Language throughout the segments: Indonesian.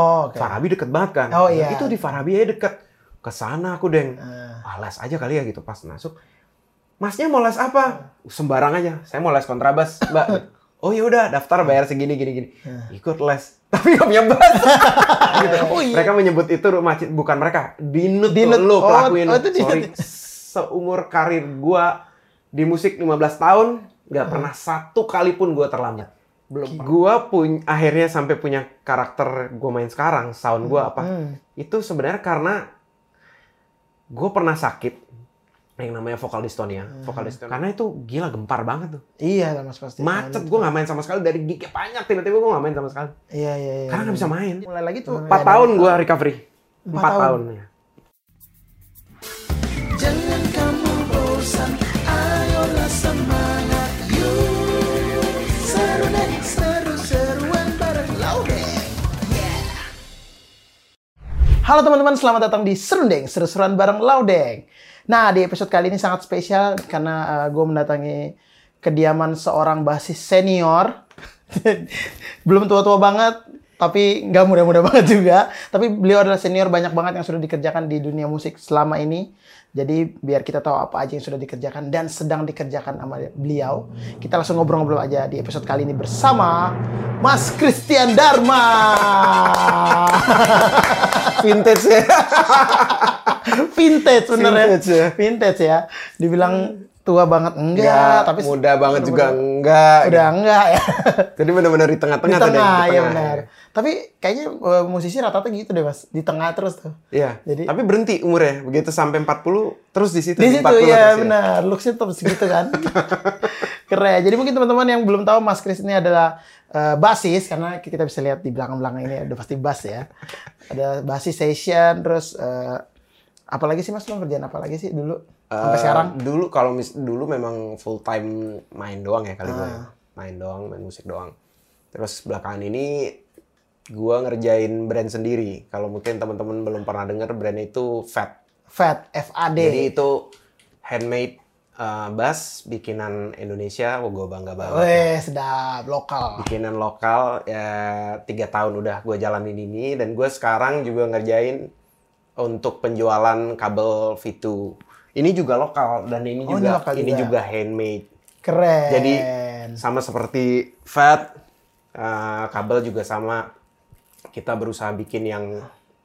Oh, oke. Farabi deket banget kan. Oh, Nah, iya. Itu di Farabi aja deket. Ke sana aku deng. Ah. Ah, les aja kali ya gitu pas masuk. Masnya mau les apa? Sembarang aja. Saya mau les kontrabas, Mbak. oh ya udah, daftar bayar segini gini gini. Ikut les. Tapi gak punya bass. gitu. Oh, iya. Mereka menyebut itu macet bukan mereka. Dinut, Dinut. lo Oh, pelakuin. oh, itu dinut. Sorry. Seumur karir gua di musik 15 tahun nggak pernah satu kali pun gua terlambat. Belum. Gua punya akhirnya sampai punya karakter gua main sekarang, sound gua apa? Hmm. Itu sebenarnya karena gue pernah sakit yang namanya vokal dystonia, Hmm. vokal dystonia. Karena itu gila gempar banget tuh. Iya, Mas pasti. Macet, gue nggak main sama sekali dari gignya banyak tiba-tiba gue nggak main sama sekali. Iya, iya, iya. Karena nggak bisa main. Mulai lagi tuh. Empat tahun gue recovery. Empat Empat tahun. tahun. Halo teman-teman, selamat datang di Serundeng, seru-seruan bareng Laudeng. Nah, di episode kali ini sangat spesial karena gue mendatangi kediaman seorang basis senior. Belum tua-tua banget, tapi nggak muda-muda banget juga. Tapi beliau adalah senior banyak banget yang sudah dikerjakan di dunia musik selama ini. Jadi biar kita tahu apa aja yang sudah dikerjakan dan sedang dikerjakan sama beliau. Kita langsung ngobrol-ngobrol aja di episode kali ini bersama Mas Christian Dharma. Vintage ya. vintage bener Vintage ya. ya. Vintage ya. Dibilang tua banget enggak, tapi muda banget juga enggak. udah enggak ya. Jadi benar-benar di tengah-tengah tengah, Deng, di ya tengah. benar. Tapi kayaknya eh, musisi rata-rata gitu deh, Mas. Di tengah terus tuh. Iya. Jadi- Tapi berhenti umurnya. Begitu sampai 40 terus di situ Di situ 40 ya benar, looksnya tetap segitu kan. Keren. Jadi mungkin teman-teman yang belum tahu Mas Kris ini adalah eh, basis karena kita bisa lihat di belakang-belakang ini ada pasti bass ya. Ada basis session terus eh, apalagi sih Mas lo kerjaan apa lagi sih dulu sampai Eh, sekarang? Dulu kalau mis- dulu memang full time main doang ya kali gue. Ah. Main doang, main musik doang. Terus belakangan ini gua ngerjain brand sendiri. Kalau mungkin teman-teman belum pernah denger brandnya itu Fat. FAD, FAD. Jadi itu handmade eh, bass bikinan Indonesia. Oh, gue bangga banget. Weh, sedap lokal. Bikinan lokal ya tiga tahun udah gue jalanin ini dan gue sekarang juga ngerjain untuk penjualan kabel V2. Ini juga lokal dan ini Oh, ini juga lokal ini juga. juga handmade. Keren. Jadi sama seperti Fat eh, kabel juga sama kita berusaha bikin yang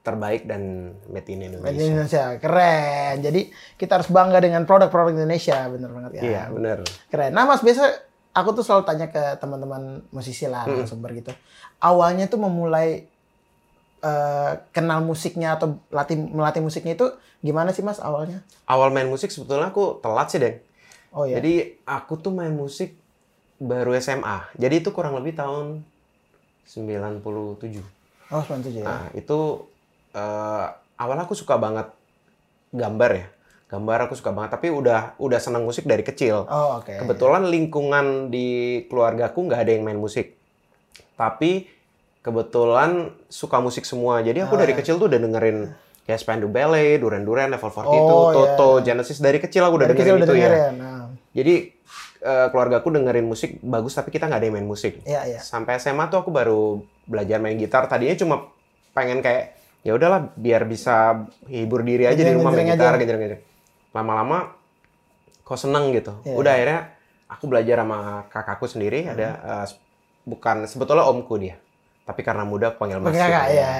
terbaik dan made in Made in Indonesia. Indonesia, keren. Jadi kita harus bangga dengan produk-produk Indonesia, bener banget ya. Iya, bener. Keren. Nah mas, biasa aku tuh selalu tanya ke teman-teman musisi lah, narasumber gitu. Awalnya tuh memulai eh, kenal musiknya atau latih melatih musiknya itu gimana sih mas awalnya? Awal main musik sebetulnya aku telat sih, Deng. Oh ya. Jadi aku tuh main musik baru SMA. Jadi itu kurang lebih tahun 97. Oh 97 ya. Nah, itu eh awalnya aku suka banget gambar ya. Gambar aku suka banget, tapi udah udah senang musik dari kecil. Oh oke. Kebetulan lingkungan di keluargaku nggak ada yang main musik. Tapi kebetulan suka musik semua. Jadi aku Oh, dari ya. kecil tuh udah dengerin kayak Spandau Ballet, Duran Duran, Level 42, Oh, Toto, ya. Genesis dari kecil aku udah Dari dengerin kecil udah itu ya. Nah, Jadi eh, keluargaku dengerin musik bagus tapi kita nggak ada yang main musik. Iya iya. Sampai SMA tuh aku baru belajar main gitar. Tadinya cuma pengen kayak ya udahlah biar bisa hibur diri aja di rumah main gitar, ngejreng-ngejreng. Lama-lama kok seneng gitu. Iya. Udah akhirnya aku belajar sama kakakku sendiri. Ada eh, bukan sebetulnya omku dia, tapi karena muda aku panggil Mas. Pakai kakak gitu. ya.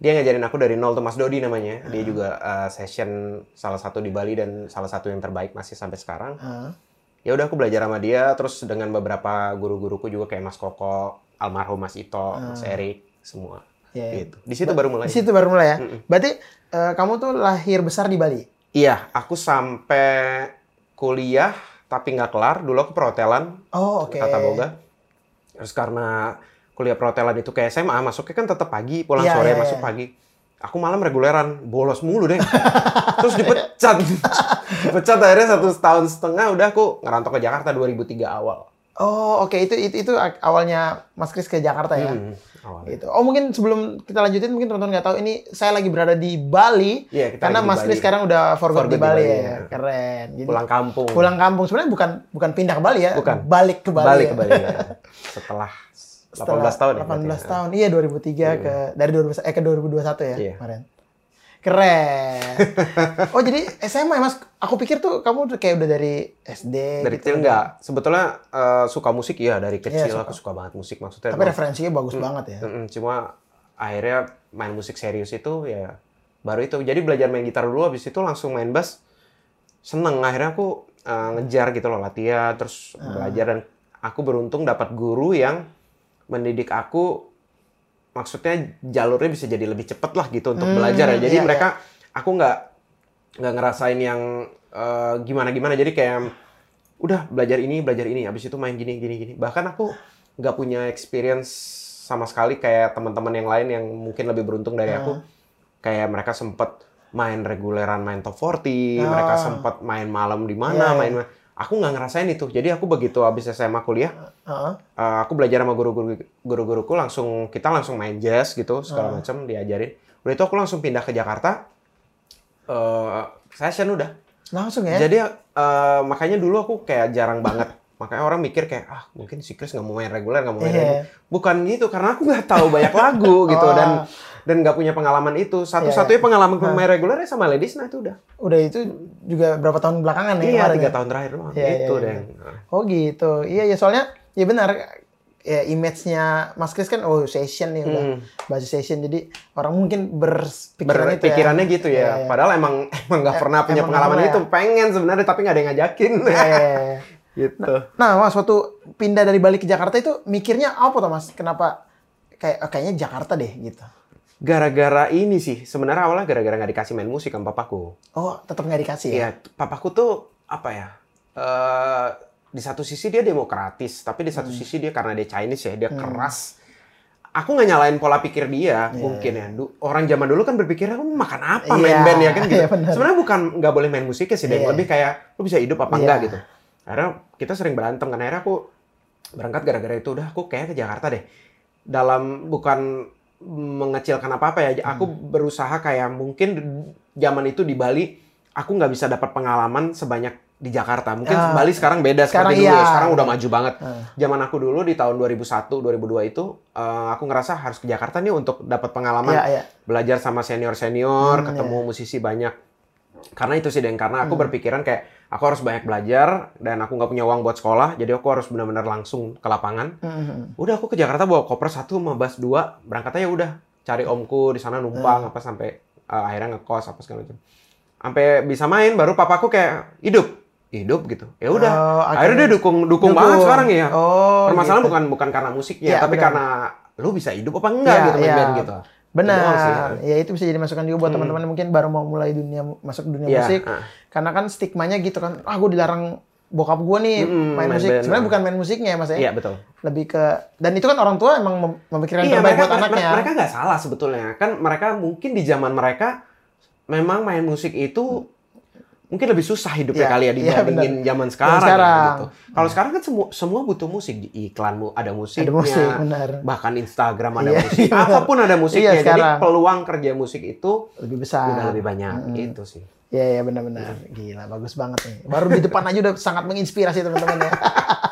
Dia ngajarin aku dari nol tuh Mas Dodi namanya. Dia juga eh, session salah satu di Bali dan salah satu yang terbaik masih sampai sekarang Ah. Ya udah aku belajar sama dia terus dengan beberapa guru-guruku juga kayak Mas Koko, almarhum Mas Ito, Mas Erik, semua Iya, iya. gitu. Di situ baru mulai. Di situ baru mulai ya. Berarti eh, kamu tuh lahir besar di Bali. Iya, aku sampai kuliah tapi nggak kelar. Dulu aku perhotelan Oh oke. Tata Boga. Terus karena kuliah perhotelan itu kayak SMA, masuknya kan tetap pagi, pulang Iya, sore iya, masuk iya. pagi. Aku malam reguleran, bolos mulu deh. Terus dipecat. dipecat akhirnya satu tahun setengah udah aku ngerantau ke Jakarta 2003 awal. Oh oke itu, itu itu awalnya Mas Kris ke Jakarta ya. Hmm, awalnya. Gitu. Oh mungkin sebelum kita lanjutin mungkin teman-teman nggak tahu ini saya lagi berada di Bali Iya, kita karena Mas Kris Bali. sekarang udah for good For di good di Bali, Bali, ya. ya. Keren. Jadi Pulang kampung. pulang kampung sebenarnya bukan bukan pindah ke Bali ya. Bukan. Balik ke Bali. balik ya. ke Bali ya. Setelah Setelah 18 tahun ya 18 berarti ya. tahun. Iya 2003 ke dari 2000 eh ke 2021 ya Iya. kemarin. Keren. oh jadi SMA ya Mas? Aku pikir tuh kamu kayak udah dari SD Dari gitu. kecil enggak. Sebetulnya eh, suka musik iya dari kecil Iya, aku suka banget musik maksudnya. Tapi emang- referensinya bagus banget ya. Mm-mm, cuma akhirnya main musik serius itu ya baru itu. Jadi belajar main gitar dulu habis itu langsung main bass. Seneng akhirnya aku eh, ngejar gitu loh latihan terus Ah. belajar dan aku beruntung dapat guru yang mendidik aku maksudnya jalurnya bisa jadi lebih cepet lah gitu untuk Hmm, belajar ya. Jadi iya, mereka aku nggak nggak ngerasain yang gimana gimana. Jadi kayak udah belajar ini belajar ini habis itu main gini gini gini. Bahkan aku nggak punya experience sama sekali kayak teman-teman yang lain yang mungkin lebih beruntung dari aku. Kayak mereka sempet main reguleran main top 40, mereka Ah. sempet main malam di Iya, mana, iya. main aku nggak ngerasain itu. Jadi aku begitu habis SMA kuliah, Heeh. Uh, aku belajar sama guru-guru guru-guruku langsung kita langsung main jazz gitu segala Ah. macam diajarin. Udah itu aku langsung pindah ke Jakarta. Uh, session udah. Langsung ya. Jadi uh, makanya dulu aku kayak jarang banget. Makanya orang mikir kayak ah mungkin si Chris nggak mau main reguler nggak mau main Iya. reguler. Bukan gitu karena aku nggak tahu banyak lagu gitu Oh. dan dan nggak punya pengalaman itu. Satu-satunya Iya, pengalaman main reguler ya sama Ladies nah itu udah. Udah itu juga berapa tahun belakangan ya Iya tiga ya? tahun terakhir doang. Iya, iya, itu iya. deh. Oh gitu. Iya ya soalnya ya benar ya image-nya Mas Kris kan oh session nih udah Hmm. bahasa session jadi orang mungkin berpikiran itu ya. berpikirannya gitu ya. Iya, iya. Padahal emang emang nggak Eh, pernah punya pengalaman nggak itu. Pengen sebenarnya tapi nggak ada yang ngajakin. Iya, iya, iya. gitu. Nah, Mas waktu pindah dari Bali ke Jakarta itu mikirnya apa tuh Mas? Kenapa kayak oh, kayaknya Jakarta deh gitu. Gara-gara ini sih. Sebenarnya awalnya gara-gara nggak dikasih main musik sama papaku. Oh, tetap nggak dikasih ya? Iya, papaku tuh apa ya? eh di satu sisi dia demokratis, tapi di Hmm. satu sisi dia karena dia Chinese ya, dia keras. Aku nggak nyalain pola pikir dia, mungkin ya. Orang zaman dulu kan berpikir, "Kamu makan apa Iya, main band ya kan gitu. iya, benar. Sebenarnya bukan nggak boleh main musiknya sih, Dan Iya. lebih kayak lu bisa hidup apa Iya. enggak gitu. Akhirnya kita sering berantem kan. Akhirnya aku berangkat gara-gara itu udah aku kayak ke Jakarta deh. Dalam bukan mengecilkan apa-apa ya, aku Hmm. berusaha kayak mungkin zaman itu di Bali aku nggak bisa dapat pengalaman sebanyak di Jakarta. Mungkin Ah. Bali sekarang beda Sekarang seperti dulu iya. ya. Sekarang udah maju banget. Ah. Zaman aku dulu di tahun 2001, 2002 itu eh, aku ngerasa harus ke Jakarta nih untuk dapat pengalaman Iya, iya. belajar sama senior-senior, Hmm, ketemu musisi banyak. Karena itu sih, Dan. Karena Hmm. aku berpikiran kayak aku harus banyak belajar dan aku nggak punya uang buat sekolah, jadi aku harus benar-benar langsung ke lapangan. Mhm. Udah aku ke Jakarta bawa koper satu sama bus dua, berangkat aja udah cari omku di sana Hmm. numpang apa sampai eh, akhirnya ngekos apa segala macam. Sampai bisa main baru papaku kayak hidup, hidup gitu. Ya udah. Oh, akhirnya dia dukung dukung banget sekarang ya. Oh, Permasalahan gitu. bukan bukan karena musiknya, Iya, tapi benar. karena lu bisa hidup apa enggak Iya, gitu main iya. band gitu. Sih. Benar. Ya itu bisa jadi masukan juga buat teman-teman yang mungkin baru mau mulai dunia masuk dunia Iya, musik. ah. Karena kan stigmanya gitu kan, ah gue dilarang bokap gue nih Mm-mm, main, main musik. Sebenarnya bukan main musiknya ya Mas ya. Iya betul. Lebih ke dan itu kan orang tua emang mem- memikirkan Iya, terbaik mereka, buat anaknya. mereka nggak salah sebetulnya. Kan mereka mungkin di zaman mereka memang main musik itu mungkin lebih susah hidupnya Iya, kali ya iya, dibandingin zaman sekarang, sekarang. ya, gitu. Kalau sekarang kan semua semua butuh musik di iklanmu ada musiknya. Ada musik, benar. Bahkan Instagram ada Iya, musik. iya. Apa pun ada musiknya. Iya, Jadi sekarang. peluang kerja musik itu Lebih besar. udah lebih banyak itu sih. Iya, iya benar-benar. Gila, bagus banget nih. Baru di depan aja udah sangat menginspirasi teman-teman ya.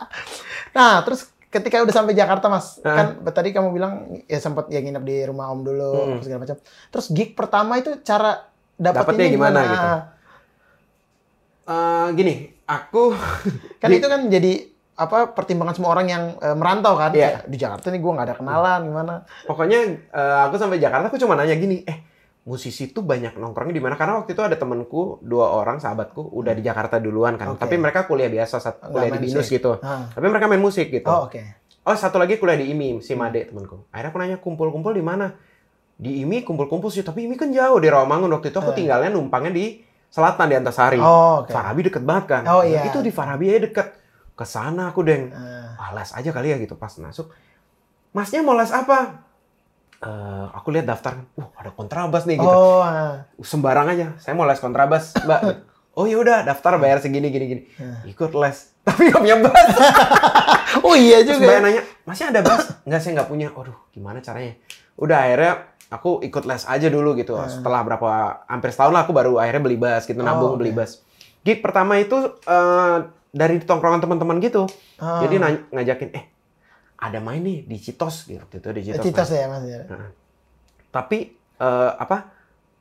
nah, terus ketika udah sampai Jakarta, Mas, kan tadi kamu bilang ya sempat ya nginep di rumah Om dulu Hmm. segala macam. Terus gig pertama itu cara Dapetnya gimana gimana? gitu? Eh, gini, aku Kan itu kan jadi apa pertimbangan semua orang yang eh, merantau kan. Kayak, di Jakarta nih gua nggak ada kenalan gimana Pokoknya eh, aku sampai Jakarta aku cuma nanya gini, eh musisi tuh banyak nongkrongnya di mana? Karena waktu itu ada temenku dua orang sahabatku udah di Jakarta duluan kan, Oke. tapi mereka kuliah biasa, saat kuliah di binus musik. gitu. Ah. Tapi mereka main musik gitu. oh oke Oh satu lagi kuliah di IMI, si Made temanku. Akhirnya aku nanya kumpul-kumpul di mana? Di IMI kumpul-kumpul sih, tapi IMI kan jauh di Rawamangun waktu itu aku tinggalnya numpangnya di selatan di Antasari. Oh, oke. Farabi deket banget kan. Oh, iya. Itu di Farabi aja deket. Ke sana aku deng. Ah. Ah, les aja kali ya gitu pas masuk. Masnya mau les apa? Eh, aku lihat daftar, uh ada kontrabas nih gitu. oh ah. Sembarang aja, saya mau les kontrabas, mbak. oh ya udah daftar bayar segini gini gini. Ikut les, tapi nggak punya bass. oh iya Terus juga mbaknya ya. nanya, masnya ada bass? Nggak, saya nggak punya. Aduh, gimana caranya? Udah akhirnya aku ikut les aja dulu gitu. Setelah berapa, hampir setahun lah aku baru akhirnya beli bass gitu, nabung oke. beli bass. Gig pertama itu eh, dari tongkrongan teman-teman gitu. Ah. Jadi ngajakin, eh ada main nih di Citos gitu itu di Citos. Citos main. ya mas ya. Tapi eh, apa?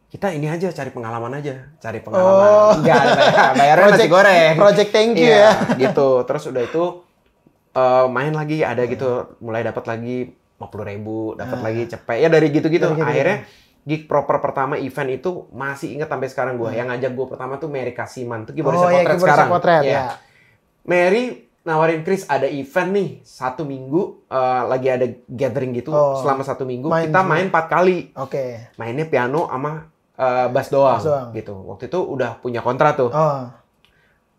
Kita ini aja cari pengalaman aja, cari pengalaman. Oh. Enggak, bayar, bayarnya nasi Project- goreng. project thank you Iya, ya. gitu. Terus udah itu eh, main lagi ada gitu, mulai dapat lagi 50 ribu, dapat Ah. lagi cepet. Ya dari gitu-gitu. Gitu-gitu. Akhirnya gig proper pertama event itu masih inget sampai sekarang gua. Yang ngajak gua pertama tuh Mary Kasiman, tuh keyboardis Hmm. oh ya potret sekarang. potret Iya. ya. Mary nawarin Chris ada event nih satu minggu eh, lagi ada gathering gitu Oh. selama satu minggu Main kita main empat kali Oke. mainnya piano sama eh, bass doang, Bass doang. gitu waktu itu udah punya kontra tuh Oh.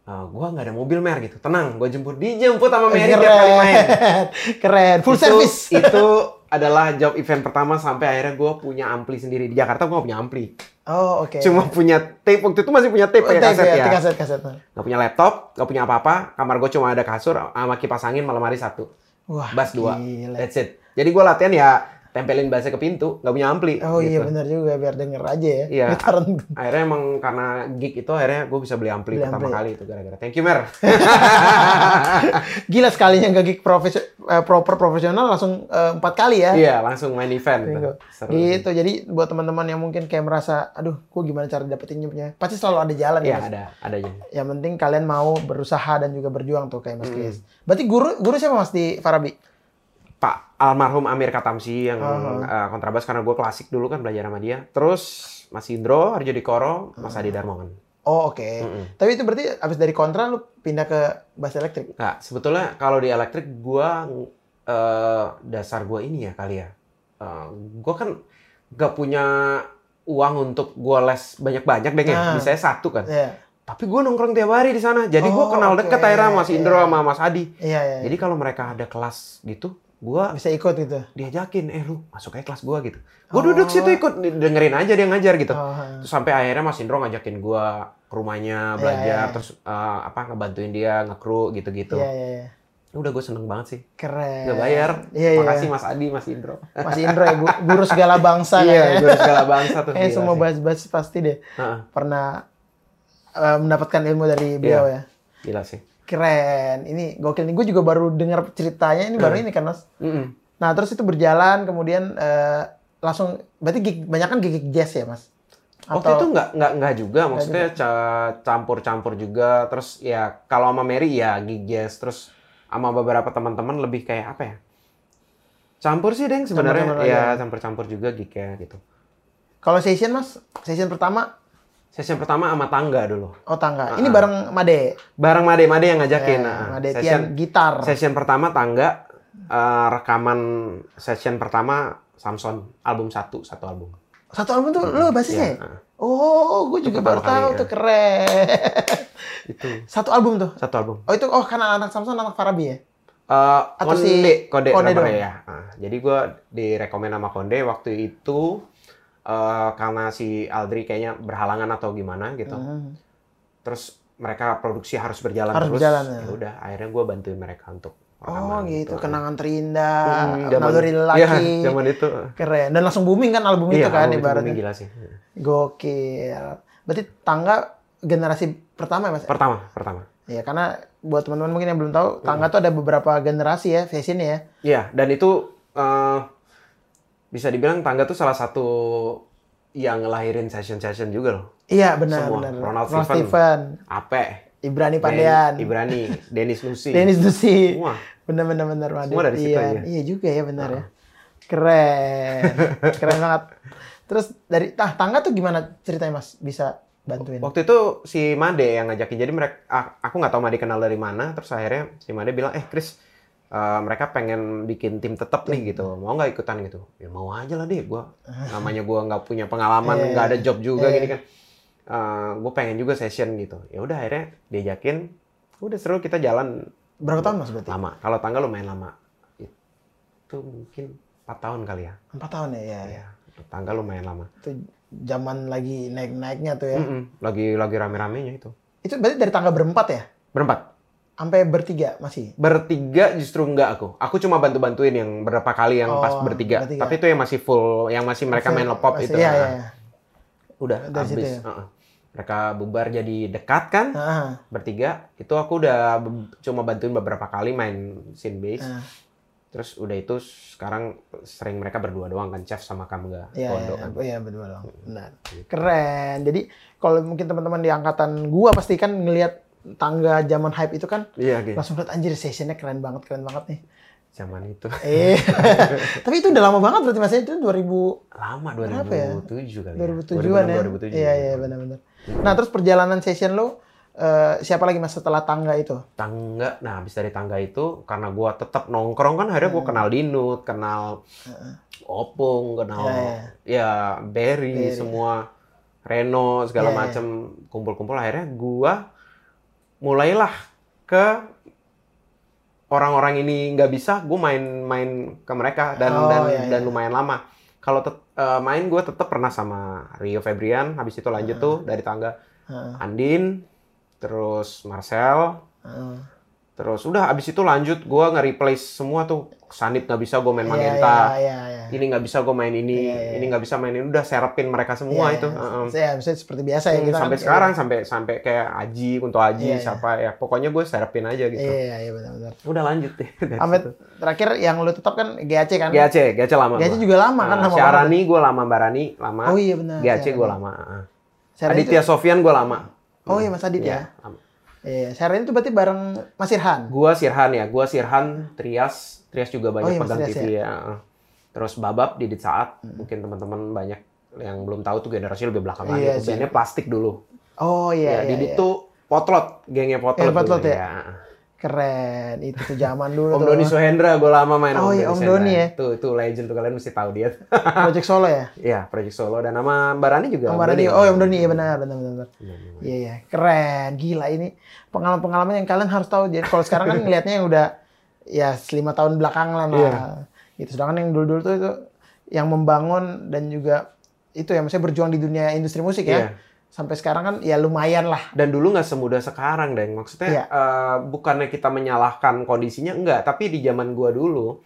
Eh, gua nggak ada mobil mer gitu tenang gue jemput dijemput sama Mary Keren. tiap kali main Keren. Full itu, service. itu adalah job event pertama sampai akhirnya gue punya ampli sendiri di Jakarta gue punya ampli Oh oke. cuma punya tape waktu itu masih punya tape Oh, pakai tape kaset ya ya, kaset kaset. Gak punya laptop, gak punya apa-apa. Kamar gue cuma ada kasur sama kipas angin malam hari satu. Wah. Bass dua. That's it. Jadi gue latihan ya tempelin bassnya ke pintu. Gak punya ampli. Oh iya gitu. benar juga biar denger aja ya. Iya. Gitaran. Akhirnya emang karena gig itu akhirnya gue bisa beli ampli Beli pertama ampli. kali itu gara-gara. Thank you Mer. Gila sekalinya nggak gig profes eh, proper profesional langsung eh, empat kali ya. iya langsung main event. Tuh. Seru. Gitu. Jadi buat teman-teman yang mungkin kayak merasa, aduh, gua gimana cara dapetinnya? Pasti selalu ada jalan Iya ya. Ada ada aja. Yang penting kalian mau berusaha dan juga berjuang tuh kayak Mas Hmm. Chris. Berarti guru guru siapa Mas di Farabi? Pak almarhum Amir Katamsi yang Oh. eh, kontrabas karena gue klasik dulu kan belajar sama dia. Terus Mas Indro, Arjo Dikoro, Mas Adi Darmawan. Oh oke. Mm-mm. Tapi itu berarti abis dari kontra lu pindah ke bass elektrik. Nah, sebetulnya kalau di elektrik gua eh, dasar gua ini ya kali ya. Eh, gua kan gak punya uang untuk gua les banyak-banyak deh Ah. ya. Bisa satu kan. Iya. Tapi gua nongkrong tiap hari di sana. Jadi Oh, kenal oke. deket akhirnya Mas Indro Iya. sama Mas Adi. Iya iya. Jadi kalau mereka ada kelas gitu, gua bisa ikut gitu. diajakin, "Eh lu masuk aja kelas gua gitu." Gua Oh. duduk situ ikut dengerin aja dia ngajar gitu. Oh, Terus sampai akhirnya Mas Indro ngajakin gua ke rumahnya Iya, belajar iya. terus eh, apa ngebantuin dia ngekru gitu-gitu. Iya iya iya. Udah gue seneng banget sih. Keren. Gak bayar. Iya iya. Makasih Mas Adi, Mas Indro. Mas Indro ya, gu- guru segala bangsa iya, kayaknya. gue segala bangsa tuh. Gila semua bahas-bahas pasti deh Heeh, pernah eh, mendapatkan ilmu dari beliau ya. Gila sih. Keren. Ini gokil nih. Gue juga baru dengar ceritanya ini baru ini kan Mas. Mm-mm. Nah terus itu berjalan kemudian eh, langsung berarti gig, banyak kan gig jazz ya Mas? Waktu itu nggak nggak nggak juga, maksudnya ca- campur-campur juga. Terus ya kalau sama Mary ya gig jazz, terus sama beberapa teman-teman lebih kayak apa ya? Campur sih deng sebenarnya. Ya campur-campur juga gignya gitu. Kalau session Mas, session pertama Session pertama sama tangga dulu. oh tangga. Ini ah. bareng Made. Bareng Made Made yang ngajakin. Ya, Nah, Made session Tian gitar. session pertama tangga eh, rekaman session pertama Samson album satu satu album. Satu album tuh lo basisnya? Iya, ya? ah. Oh, gue juga baru tahu tuh ya. keren. Itu Satu album tuh. satu album. Oh itu oh karena anak Samson anak Farabi ya? Eh, Atau Konde, si- Konde, Konde ya. Nah, jadi gue direkomend sama Konde waktu itu eh, karena si Aldri kayaknya berhalangan atau gimana gitu. Hmm. Terus mereka produksi harus berjalan Harus terus. berjalan, ya. Ya udah, akhirnya gue bantuin mereka untuk Oh rekaman gitu, kenangan terindah, Hmm, zaman- naluri Iya, lelaki. zaman itu. Keren. Dan langsung booming kan album itu Iya, kan album itu ibaratnya. booming gila sih. Gokil. Berarti tangga generasi pertama ya Mas? Pertama, pertama. Iya, karena buat teman-teman mungkin yang belum tahu, tangga tuh ada beberapa generasi ya, fashion ya. Iya, dan itu eh, bisa dibilang tangga tuh salah satu yang ngelahirin session-session juga loh. Iya, benar Semua. benar. Ronald Ronald Steven. Steven, Ape, Ibrani Den- Pandean, Ibrani, Dennis Lucy. Dennis Dusi. Semua. Benar benar benar. Semua dari situ, iya. iya. Iya juga ya benar ya. Keren. Keren banget. Terus dari nah tangga tuh gimana ceritanya Mas bisa bantuin? Waktu itu si Made yang ngajakin. Jadi mereka, ah, aku nggak tahu Made kenal dari mana. Terus akhirnya si Made bilang, eh Chris, eh, mereka pengen bikin tim tetap nih gitu. Mau nggak ikutan gitu? Ya mau aja lah deh. Gua namanya gua nggak punya pengalaman, Iya. nggak ada job juga Iya. gini kan. gue pengen juga session gitu. Ya udah akhirnya diajakin. Udah seru kita jalan Berapa tahun Mas berarti? lama. Kalau tangga lumayan lama. Itu mungkin 4 tahun kali ya. Empat tahun ya, ya. Ya, tangga lumayan lama. Itu zaman lagi naik-naiknya tuh ya. Mm-mm. Lagi lagi rame-ramenya itu. Itu berarti dari tangga berempat ya? Berempat. Sampai bertiga masih? Bertiga justru enggak aku. Aku cuma bantu-bantuin yang berapa kali yang pas Oh, bertiga. bertiga. Tapi itu yang masih full, yang masih mereka main lepop Masih- itu. Iya, Nah, iya. iya. Udah Dari situ habis. ya? Heeh. Mereka bubar jadi dekat kan? Ah, Bertiga. Itu aku udah cuma bantuin beberapa kali main scene bass. ah. Terus udah itu sekarang sering mereka berdua doang kan, Chef sama Kamga. Iya, Kondo iya, kan. iya, berdua dong. Benar. Keren. Jadi kalau mungkin teman-teman di angkatan gua pasti kan ngelihat tangga zaman hype itu kan Iya, gitu. langsung lihat anjir sessionnya keren banget, keren banget nih. Zaman itu. Eh, tapi itu udah lama banget berarti masnya itu 2000 Lama Berapa ya? 2007 kali 2007-an ya. 2006, 2007. Iya, iya, benar-benar. Nah, terus perjalanan session lo eh, siapa lagi mas setelah tangga itu? Tangga, nah habis dari tangga itu karena gua tetap nongkrong kan akhirnya gua kenal Dinut, kenal Opung, kenal Iya, ya Berry, Berry. semua Reno segala Iya, iya. macem kumpul-kumpul akhirnya gua mulailah ke orang-orang ini nggak bisa, gue main-main ke mereka dan Oh, dan iya, dan iya. lumayan lama. Kalau eh, main gue tetap pernah sama Rio Febrian, habis itu lanjut tuh dari tangga Heeh, Andin, terus Marcel, heeh. terus udah habis itu lanjut gue nge-replace semua tuh. Sanip nggak bisa gue main Iya, Magenta, Iya, iya, iya. ini nggak bisa gue main ini, Iya, iya, ini nggak bisa main ini, udah serapin mereka semua Iya, itu. iya. Heeh. Saya misalnya seperti biasa ya Hmm, kita sampai kan- sekarang sampai sampai kayak Aji untuk Aji Iya, iya. siapa ya pokoknya gue serapin aja gitu Iya, iya, benar-benar. udah lanjut deh Sampai situ. terakhir yang lu tetap kan GAC kan? GAC GAC lama GAC juga lama kan Nah, lama Syarani gue lama Barani lama Oh iya benar. GAC gue lama Aditya Sofian gue lama itu- Oh iya Mas Adit ya. Iya, lama. Iya, Syarani itu berarti bareng Mas Irhan. Gua Sirhan ya, gua Sirhan, Trias, Trias juga banyak Oh iya, pegang Trias TV ya. heeh. Terus Babab Didit Saat, mungkin teman-teman banyak yang belum tahu tuh generasi lebih belakang lagi. Iya sih. Bandnya plastik dulu. Oh iya, ya, iya, Didit iya. tuh potlot, gengnya potlot. Geng Potlot dulu, ya? Keren. Itu tuh zaman dulu Om tuh. Doni Suhendra, gue lama main Oh iya, Om. Doni ya. Tuh, tuh legend tuh kalian mesti tahu dia. Project Solo ya? Iya, Project Solo dan nama Barani juga. Om Barani. Oh, Om Doni. Iya benar, benar, benar. Iya, iya. Keren. Gila ini pengalaman-pengalaman yang kalian harus tahu. Jadi kalau sekarang kan ngelihatnya yang udah ya lima tahun belakangan lah. Iya. Gitu. Sedangkan yang dulu-dulu tuh itu yang membangun dan juga itu ya maksudnya berjuang di dunia industri musik ya. Iya. Sampai sekarang kan ya lumayan lah. Dan dulu nggak semudah sekarang, Deng. Maksudnya Iya. eh, bukannya kita menyalahkan kondisinya, enggak. Tapi di zaman gua dulu,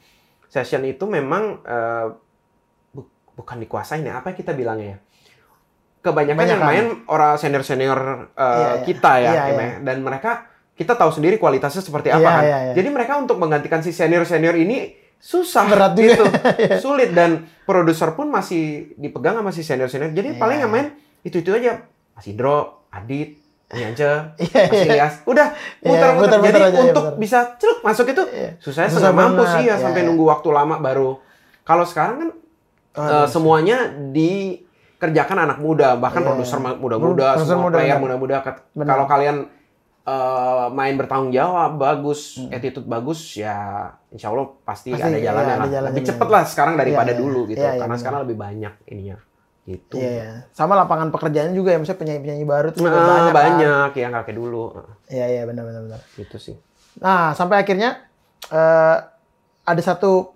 session itu memang eh, bu- bukan dikuasain ya. Apa kita bilangnya ya? Kebanyakan yang Kebanyakan. main orang senior-senior eh, Iya, iya. kita ya. Ya, iya. Dan mereka, kita tahu sendiri kualitasnya seperti apa Iya, kan. iya, iya. Jadi mereka untuk menggantikan si senior-senior ini susah Berat juga. gitu. Sulit. Dan produser pun masih dipegang sama si senior-senior. Jadi paling yang main itu-itu aja. Mas Indro, Adit, Nyance, Iya, Mas iya. Ilyas. Udah, Iya, muter-muter. muter-muter Jadi aja, iya, untuk bener. bisa celuk masuk itu Iya. susahnya Susah mampus banget, sih ya iya, sampai iya. nunggu waktu lama baru. Kalau sekarang kan Aduh. eh, semuanya dikerjakan anak muda, bahkan Iya. produser muda-muda, semua muda, player muda-muda. Kalau kalian eh, main bertanggung jawab, bagus, Hmm. attitude bagus, ya insya Allah pasti, Pasti, ada iya, jalannya ada lah. jalannya. Lebih cepet lah sekarang daripada Iya, iya. dulu gitu. Iya, iya, Karena sekarang lebih banyak ininya. Gitu. Iya, iya. Sama lapangan pekerjaannya juga ya, misalnya penyanyi-penyanyi baru tuh Nah, banyak. kan. banyak, ya nggak kayak dulu. Iya, iya, benar, benar, benar. Gitu sih. Nah, sampai akhirnya eh, ada satu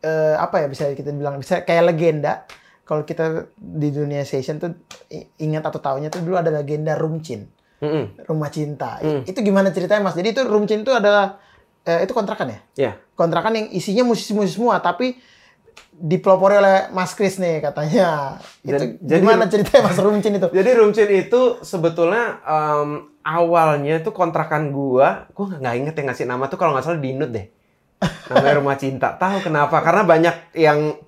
eh, apa ya bisa kita bilang bisa kayak legenda. Kalau kita di dunia session tuh ingat atau tahunya tuh dulu ada legenda Rumcin, Mm-mm. Rumah Cinta. Hmm. Itu gimana ceritanya, Mas? Jadi itu Rumcin itu adalah eh, itu kontrakan ya? Ya. Kontrakan yang isinya musisi-musisi semua, tapi dipelopori oleh Mas Kris nih katanya. Itu Jadi- gimana ceritanya Mas Rumcin itu? Jadi Rumcin itu sebetulnya em, awalnya itu kontrakan gua, gua nggak- inget yang ngasih nama tuh kalau nggak salah Dinut deh. Namanya Rumah Cinta. Tahu kenapa? Karena banyak yang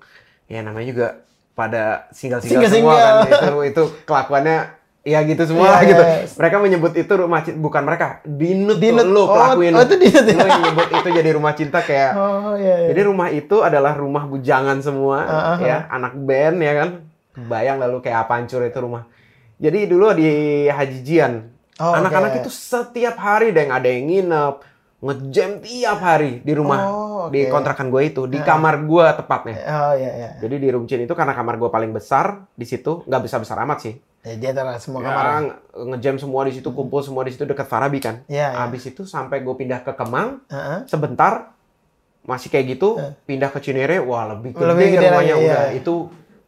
ya namanya juga pada single-single semua kan. Itu itu kelakuannya ya gitu semua Iya, lah gitu. iya. Mereka menyebut itu rumah cinta, bukan mereka. Dinut, Dinut. lu Oh, pelakuin. oh, itu Dinut ya? Lu yang nyebut itu jadi rumah cinta kayak Oh iya iya. jadi rumah itu adalah rumah bujangan semua, Ah, ah, ya anak band ya kan. Bayang lalu kayak apa hancur itu rumah. Jadi dulu di Hajijian, Oh, anak-anak oke. itu setiap hari deh ada yang nginep, ngejam tiap hari di rumah, Oh, di oke. kontrakan gue itu, di kamar gue tepatnya. Oh iya iya. Jadi di Rumcin itu karena kamar gue paling besar di situ, nggak besar besar amat sih. Ya, di antara semua Ya, kamar. nge- ngejam semua di situ, kumpul semua di situ dekat Farabi kan. Iya, iya. Habis itu sampai gue pindah ke Kemang, Heeh. sebentar masih kayak gitu pindah ke Cinere wah lebih gede, Lebih gede rumahnya lagi, udah iya. itu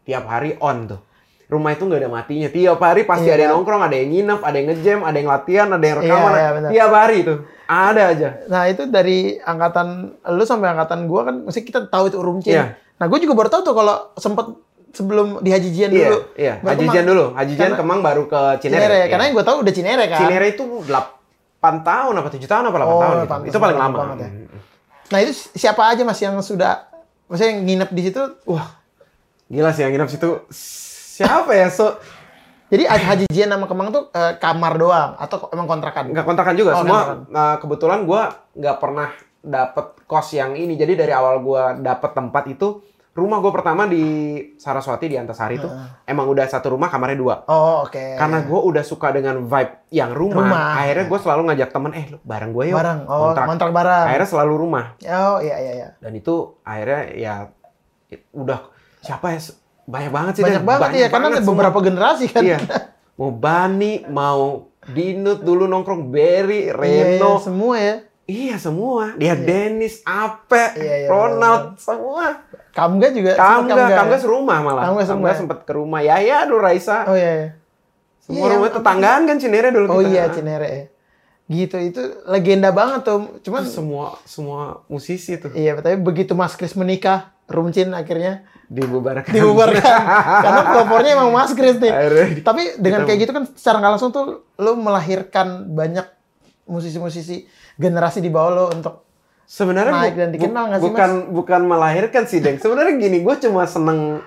tiap hari on tuh rumah itu nggak ada matinya tiap hari pasti Iya. ada yang nongkrong ada yang nginep ada yang ngejam ada yang latihan ada yang Iya, rekaman iya, benar. tiap hari tuh ada aja Nah itu dari angkatan lu sampai angkatan gua kan, mesti kita tahu itu Rumcin. Iya. Nah gue juga baru tahu tuh kalau sempet sebelum di Hajijian iya dulu. iya Baru Hajijian Kemang. dulu Hajijian Karena- Kemang baru ke Cinere, Cinere. Iya. Karena yang gue tahu udah Cinere kan. Cinere itu 8 tahun apa 7 tahun apa 8 Oh, tahun gitu. itu paling lama ya. Nah itu si- siapa aja mas yang sudah, maksudnya yang nginep di situ? Wah, gila sih yang nginep situ. Siapa ya? So, Jadi Haji Jian sama Kemang tuh eh, kamar doang atau emang kontrakan? nggak kontrakan juga. Oh, Semua kontrakan. nah, kebetulan gua nggak pernah dapet kos yang ini. Jadi dari awal gua dapet tempat itu, rumah gua pertama di Saraswati di Antasari itu emang udah satu rumah kamarnya dua. Oh oke. Karena gue udah suka dengan vibe yang rumah, Rumah. akhirnya gue selalu ngajak temen, eh lu bareng gue yuk. barang, oh kontrak. kontrak, barang. Akhirnya selalu rumah. Oh iya iya iya. Dan itu akhirnya ya udah siapa ya banyak banget sih Banyak Dan. banget ya karena banget ada beberapa generasi kan. semua. Iya. Mau Bani, mau Dinut dulu nongkrong Berry, Iya, Reno. iya, semua ya. Iya semua. Dia Dennis, Ape, Iya, iya, Ronald, semua. Kamga juga. Kamga, Kamga ya? serumah malah. Kamga serumah. sempet ke rumah. Ya ya, aduh Raisa. Oh iya. iya. Semua Iya, rumah tetanggaan kan Cinere dulu Oh kita. iya Cinere. ya. Gitu itu legenda banget tuh. Cuman semua semua musisi tuh iya tapi begitu Mas Kris menikah, Rumcin akhirnya dibubarkan. dibubarkan karena pelopornya emang Mas Kris nih. Akhirnya Tapi dengan kita- kayak gitu kan secara nggak langsung tuh lo melahirkan banyak musisi-musisi generasi di bawah lo untuk Sebenarnya Naik bu- dan dikenal bu- nggak sih, bukan bukan melahirkan sih, Deng. Sebenarnya gini, gue cuma seneng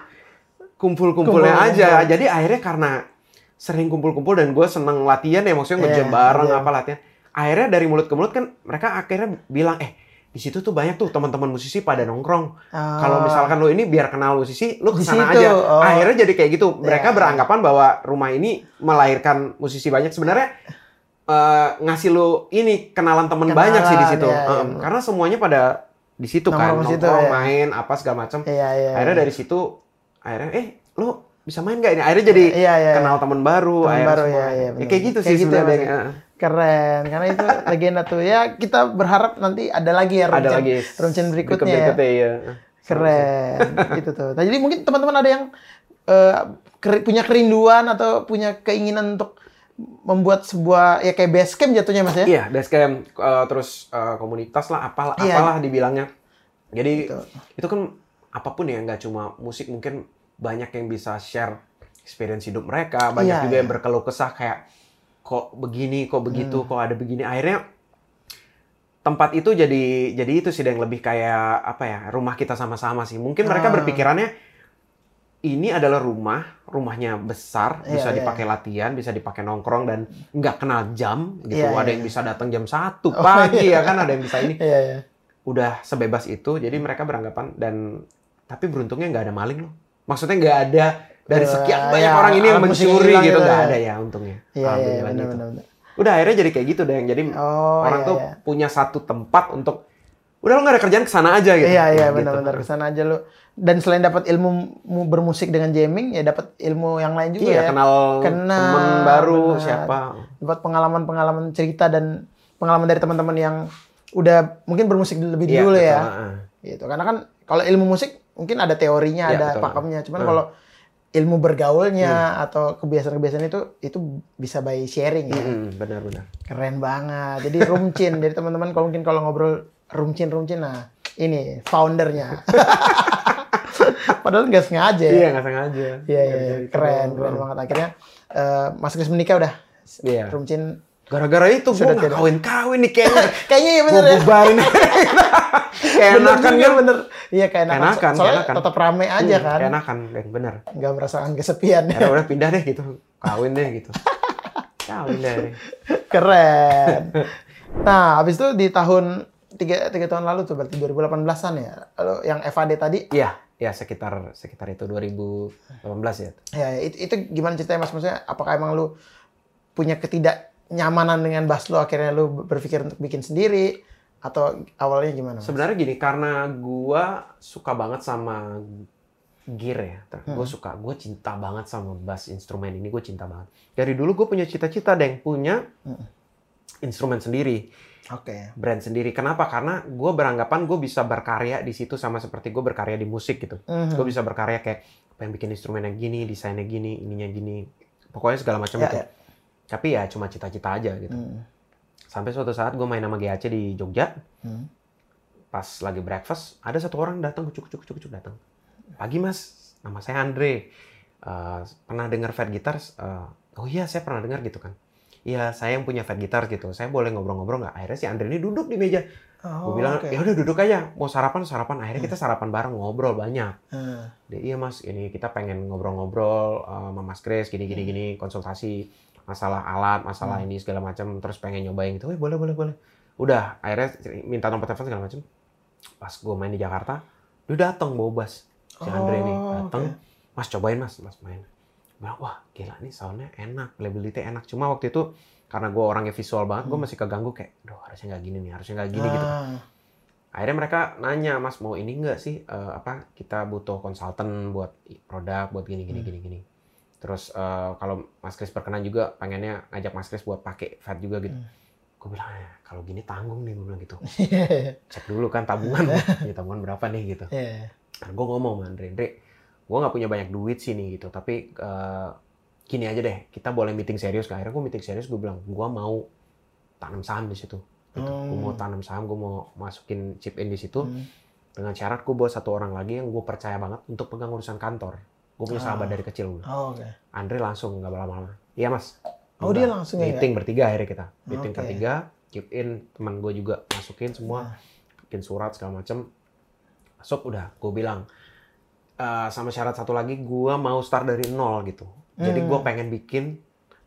kumpul-kumpulnya Kumpul-kumpul. aja. Jadi akhirnya karena sering kumpul-kumpul dan gue seneng latihan ya, maksudnya nge-jam Iya, bareng iya. apa latihan. Akhirnya dari mulut ke mulut kan mereka akhirnya bilang, eh di situ tuh banyak tuh teman-teman musisi pada nongkrong. Ah. Kalau misalkan lo ini biar kenal musisi, lo ke sana situ, aja. oh. Akhirnya jadi kayak gitu. Mereka Iya. beranggapan bahwa rumah ini melahirkan musisi banyak. Sebenarnya eh, ngasih lo ini kenalan temen Kenalan, banyak sih di situ. Em, karena semuanya pada di situ kan Nongkrong situ, ya. main apa segala macam. Iya iya. Akhirnya dari situ akhirnya eh lo bisa main gak ini? Akhirnya jadi Iya, iya. kenal temen baru. Temen akhirnya baru, semua. iya, iya, Ya, benar. kayak gitu Kayak sih gitu ya, sebenarnya. Ya? Keren, karena itu legenda tuh. Ya kita berharap nanti ada lagi ya Ada lagi Rumcin berikutnya. ya. berikutnya iya. Keren, gitu tuh. Nah, jadi mungkin teman-teman ada yang keri- punya kerinduan atau punya keinginan untuk membuat sebuah ya kayak base camp jatuhnya mas ya? Iya, basecamp eh, terus eh, komunitas lah, apalah, Iya. apalah dibilangnya. Jadi Betul. itu kan apa pun ya, nggak cuma musik, mungkin banyak yang bisa share experience hidup mereka, banyak Iya, juga iya. yang berkeluh kesah kayak kok begini, kok begitu, Hmm. kok ada begini. Akhirnya tempat itu jadi jadi itu sih yang lebih kayak apa ya rumah kita sama-sama sih. Mungkin mereka Ah. berpikirannya ini adalah rumah, rumahnya besar, Iya, bisa iya. dipakai latihan, bisa dipakai nongkrong dan nggak kenal jam gitu. Iya, ada iya. yang bisa datang jam satu Oh, pagi iya. ya kan, ada yang bisa ini. Iya, iya. Udah sebebas itu, jadi mereka beranggapan dan tapi beruntungnya nggak ada maling loh. Maksudnya nggak ada dari sekian banyak ya, orang ini yang mencuri hilang gitu gitu nggak ya. ada ya untungnya. Iya, iya, Alhamdulillah benar, gitu. benar, benar. Udah akhirnya jadi kayak gitu deh. Jadi Oh, orang iya, tuh iya. punya satu tempat untuk udah lo nggak ada kerjaan ke sana aja gitu. Iya, iya, Gitu. benar-benar ke sana aja lu. Dan selain dapat ilmu mu- bermusik dengan jamming, ya dapat ilmu yang lain juga Iya, ya. kenal, Kenal, temen baru benar. siapa. Dapat pengalaman-pengalaman cerita dan pengalaman dari teman-teman yang udah mungkin bermusik lebih Iya, dulu betul, ya. Gitu. Karena kan kalau ilmu musik mungkin ada teorinya, Iya, ada betul. pakemnya. Cuman Hmm. kalau ilmu bergaulnya atau kebiasaan-kebiasaan itu itu bisa by sharing ya. Mm-mm, benar-benar. Keren banget. Jadi rumcin. Jadi teman-teman kalau mungkin kalau ngobrol rumcin-rumcin nah ini foundernya. Padahal nggak sengaja. ya. Iya, nggak sengaja. Iya, iya, iya. jadi keren, gitu. keren banget. Akhirnya eh, Mas Kris menikah udah. Iya. Rumcin. Gara-gara itu gue kawin-kawin nih kayaknya. Kayaknya ya Gue bener ya. bubarin. Kayak enakan kan. bener. Iya kayak enakan. Enakan, Soalnya enakan. tetap rame aja Hmm, kan. Kayak enakan, Deng, bener. Nggak merasakan kesepian. Ya udah pindah deh gitu. Kawin deh gitu. Kawin deh. Keren. Nah, habis itu di tahun tiga, tiga tahun lalu tuh berarti 2018-an ya. Lalu yang FAD tadi, Iya, ya sekitar sekitar itu 2018 ya. ya itu, itu gimana ceritanya Mas? Maksudnya apakah emang lu punya ketidaknyamanan dengan bass lu akhirnya lu berpikir untuk bikin sendiri atau awalnya gimana? Mas? Sebenarnya gini, karena gua suka banget sama gear ya. Gue suka, gue cinta banget sama bass instrumen ini, gue cinta banget. Dari dulu gue punya cita-cita, Deng, punya instrumen sendiri, Oke. brand sendiri. Kenapa? Karena gue beranggapan gue bisa berkarya di situ sama seperti gue berkarya di musik gitu. Mhm. Gue bisa berkarya kayak pengen bikin instrumennya gini, desainnya gini, ininya gini. Pokoknya segala macam Ya, itu. ya. Tapi ya cuma cita-cita aja gitu. Hmm. Sampai suatu saat gue main sama GAC di Jogja. Hmm. Pas lagi breakfast, ada satu orang datang, kucuk, kucuk, kucuk, datang. Pagi mas, nama saya Andre. Eh, pernah dengar Fat Guitars? Eh, oh iya, saya pernah dengar gitu kan. Iya saya yang punya fat guitar gitu saya boleh ngobrol-ngobrol nggak? Akhirnya si Andre ini duduk di meja. Oh, gue bilang oke. ya udah duduk aja mau sarapan sarapan. Akhirnya kita sarapan bareng ngobrol banyak. Hmm. dia iya mas ini kita pengen ngobrol-ngobrol eh, sama Mas Kris gini gini gini konsultasi masalah alat masalah ini segala macam terus pengen nyobain gitu. Eh boleh boleh boleh. Udah akhirnya minta nomor telepon segala macam pas gue main di Jakarta dia datang bawa bass si Andre nih Oh, datang oke. mas cobain mas mas main bilang wah gila nih soundnya enak playability enak. Cuma waktu itu karena gue orangnya visual banget gue masih keganggu kayak duh harusnya nggak gini nih harusnya nggak gini gitu Ah, akhirnya mereka nanya mas mau ini nggak sih eh, apa kita butuh konsultan buat produk buat gini gini Hmm. gini gini. Terus eh, kalau mas Kris berkenan juga pengennya ngajak mas Kris buat pakai fat juga gitu. Hmm. gue bilang "Ya, kalau gini tanggung nih gue bilang gitu. Cek dulu kan tabungan ya tabungan berapa nih gitu. Nah, gue ngomong sama Andre Andre gue nggak punya banyak duit sih nih gitu tapi eh, gini aja deh kita boleh meeting serius kan akhirnya gue meeting serius gue bilang gue mau tanam saham di situ gitu. gue mau Hmm. tanam saham gue mau masukin chip in di situ Hmm. dengan syarat gue bawa satu orang lagi yang gue percaya banget untuk pegang urusan kantor gue punya sahabat Ah. dari kecil gue. Oh, oke. Andre langsung nggak berlama-lama iya mas Oh, Udah, dia langsung ya, meeting bertiga akhirnya kita meeting Oke. bertiga chip in teman gue juga masukin semua Ah. bikin surat segala macem masuk udah gue bilang "Eh, sama syarat satu lagi gue mau start dari nol gitu jadi Hmm. gue pengen bikin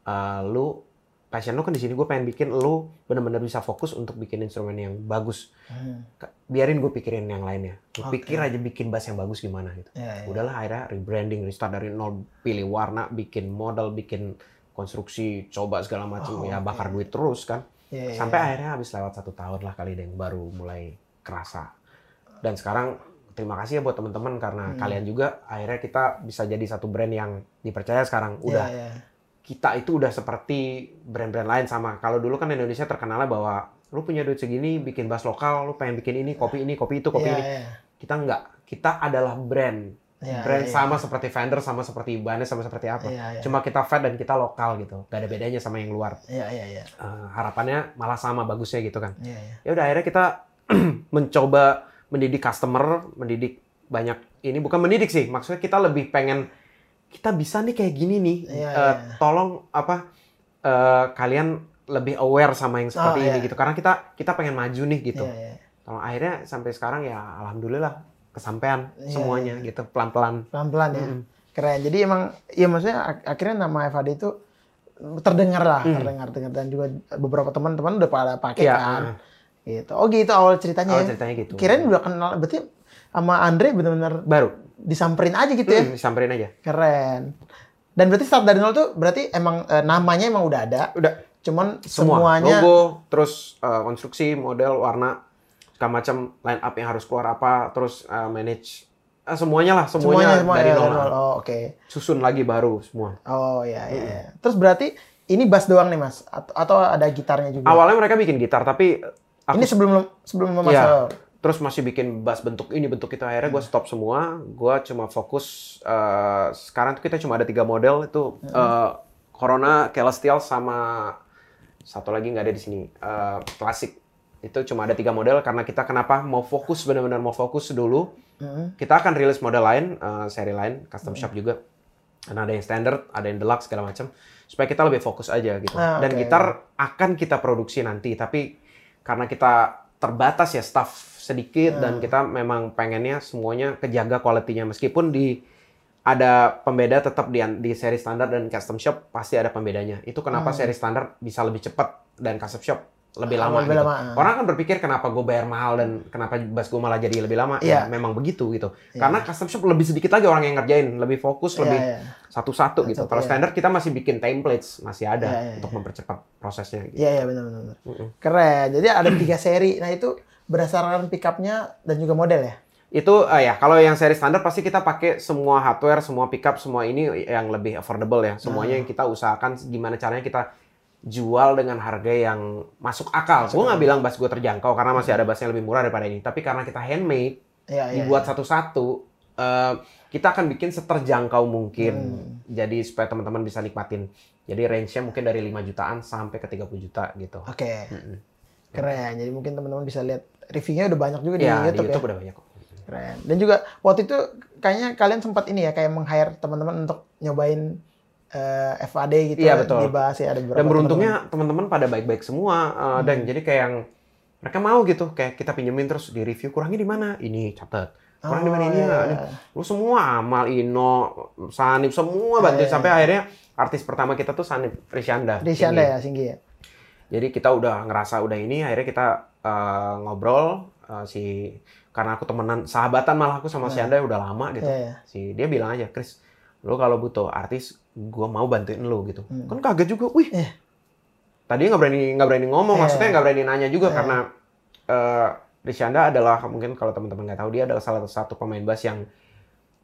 eh, lu passion lu kan di sini gue pengen bikin lu bener-bener bisa fokus untuk bikin instrumen yang bagus Hmm. Biarin gue pikirin yang lainnya Lu Oke. pikir aja bikin bass yang bagus gimana gitu Iya, iya. udahlah akhirnya rebranding restart dari nol pilih warna bikin model bikin konstruksi coba segala macam Oh, ya oke. bakar duit terus kan Iya, iya. sampai akhirnya habis lewat satu tahun lah kali deh yang baru mulai kerasa dan sekarang terima kasih ya buat teman-teman karena Hmm. kalian juga akhirnya kita bisa jadi satu brand yang dipercaya sekarang udah Iya, iya. kita itu udah seperti brand-brand lain sama kalau dulu kan Indonesia terkenalnya bahwa lu punya duit segini bikin bass lokal lu pengen bikin ini kopi ini kopi itu kopi Iya, ini iya. kita enggak kita adalah brand Iya, brand iya, sama seperti Fender sama seperti Ibanez sama seperti apa Iya, iya. cuma kita fat dan kita lokal gitu gak ada bedanya sama yang luar Iya, iya, iya. Eh, harapannya malah sama bagusnya gitu kan Iya, iya. ya udah akhirnya kita mencoba mendidik customer mendidik banyak ini bukan mendidik sih maksudnya kita lebih pengen kita bisa nih kayak gini nih Iya, Eh, iya. tolong apa eh, kalian lebih aware sama yang seperti Oh, ini iya. gitu karena kita kita pengen maju nih gitu Iya, iya. Tolong, akhirnya sampai sekarang ya alhamdulillah kesampaian Iya, semuanya gitu pelan-pelan Pelan-pelan ya. Mm-mm. Keren. Jadi emang ya maksudnya ak- akhirnya nama FAD itu terdengar lah, Hmm. terdengar dengar dan juga beberapa teman-teman udah pada pakai Iya, kan. ah. Gitu. Oh gitu awal ceritanya. awal ya. ceritanya gitu Kirain udah kenal berarti sama Andre benar-benar baru disamperin aja gitu ya. Hmm, disamperin aja Keren. Dan berarti start dari nol tuh berarti emang eh, namanya emang udah ada, udah cuman semua semuanya logo terus eh, konstruksi model warna segala macam line up yang harus keluar apa terus eh, manage eh, semuanya lah semuanya, semua dari ya, nol, Oh, oke. susun lagi baru semua Oh iya iya. iya. Terus berarti ini bass doang nih Mas atau, atau ada gitarnya juga? awalnya mereka bikin gitar tapi aku Ini sebelum sebelum Iya. masuk. terus masih bikin bass bentuk ini bentuk itu akhirnya gue stop semua. Gue cuma fokus eh, sekarang tuh kita cuma ada tiga model. Itu eh, Corona Celestial sama satu lagi nggak ada di sini. Eh, klasik itu cuma ada tiga model karena kita kenapa? Mau fokus benar-benar mau fokus dulu. Mm. kita akan rilis model lain eh, seri lain custom shop juga. Karena ada yang standard ada yang deluxe segala macam. Supaya kita lebih fokus aja gitu. Ah, dan gitar akan kita produksi nanti. Tapi karena kita terbatas ya staff sedikit dan kita memang pengennya semuanya kejaga kualitinya meskipun di ada pembeda tetap di di seri standar dan custom shop pasti ada pembedanya. Itu kenapa Hmm. seri standar bisa lebih cepat dan custom shop lebih lama lebih gitu. lama, orang kan berpikir kenapa gue bayar mahal dan kenapa bass gue malah jadi lebih lama Iya. ya memang begitu gitu Iya. karena custom shop lebih sedikit lagi orang yang ngerjain lebih fokus Iya, lebih iya. satu-satu gitu Satu, kalau iya. standar kita masih bikin templates masih ada Iya, iya, untuk iya. mempercepat prosesnya gitu. Iya iya benar benar. benar. Mm-mm. Keren. Jadi ada tiga seri. Nah itu berdasarkan pickupnya dan juga model ya. Itu eh, ya kalau yang seri standar pasti kita pakai semua hardware, semua pickup, semua ini yang lebih affordable ya. Semuanya Ah. yang kita usahakan gimana caranya kita jual dengan harga yang masuk akal. Gue nggak bilang bass gue terjangkau karena masih ada bass yang lebih murah daripada ini. Tapi karena kita handmade, Iya iya. dibuat satu-satu, eh, kita akan bikin seterjangkau mungkin. Hmm. Jadi supaya teman-teman bisa nikmatin. Jadi range-nya mungkin dari 5 jutaan sampai ke 30 juta gitu. Oke. Mm-mm. Keren. Jadi mungkin teman-teman bisa lihat reviewnya udah banyak juga di Ya, di YouTube, YouTube ya. udah banyak kok. Keren. Dan juga waktu itu kayaknya kalian sempat ini ya kayak meng-hire teman-teman untuk nyobain eh, FAD gitu Iya, betul. dibahas ya ada beberapa Dan beruntungnya teman-teman pada baik-baik semua uh, Hmm. dan jadi kayak yang mereka mau gitu kayak kita pinjemin terus di review kurangnya di mana ini catat kurang di mana Oh, ini iya, ya iya. lu semua Amal Ino Sanip semua bantuin Iya, sampai akhirnya artis pertama kita tuh Sanip Rishanda Singgi. ya Singgi ya. jadi kita udah ngerasa udah ini akhirnya kita uh, ngobrol uh, si karena aku temenan sahabatan malah aku sama si Anda udah lama gitu Iya, iya. si dia bilang aja Chris lu kalau butuh artis gua mau bantuin lu gitu Hmm. kan kaget juga wih Iya. tadi nggak berani nggak berani ngomong Iya. maksudnya nggak berani nanya juga Iya. karena eh Rishanda adalah mungkin kalau teman-teman nggak tahu dia adalah salah satu pemain bass yang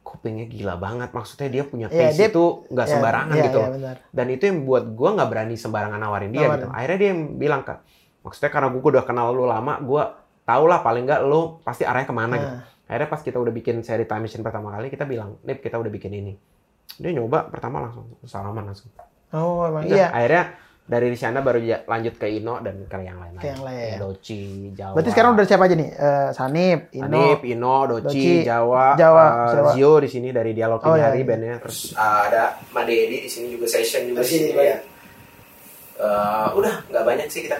kupingnya gila banget maksudnya dia punya Iya, taste dia- itu nggak Iya, sembarangan iya, gitu loh. benar. dan itu yang buat gua nggak berani sembarangan nawarin dia Nawarin. gitu akhirnya dia yang bilang ke maksudnya karena gua udah kenal lu lama gua tau lah paling nggak lu pasti arahnya ke mana gitu Nah, akhirnya pas kita udah bikin seri time machine pertama kali kita bilang Nip kita udah bikin ini dia nyoba pertama langsung salaman langsung Oh, emang Udah, iya. akhirnya dari Rishanda baru ja- lanjut ke Ino dan ke yang lain-lain. Ke yang lain. Doci, Jawa. Berarti sekarang udah siapa aja nih? Eh, Sanip, Ino. Sanip, Ino, Doci, Doci, Jawa, Jawa, eh, Jawa. Zio di sini dari Dialog Oh, Ini iya, Hari iya. bandnya. Terus uh, ada Madedi di sini juga session juga Di sini, ya. Eh, udah nggak banyak sih kita.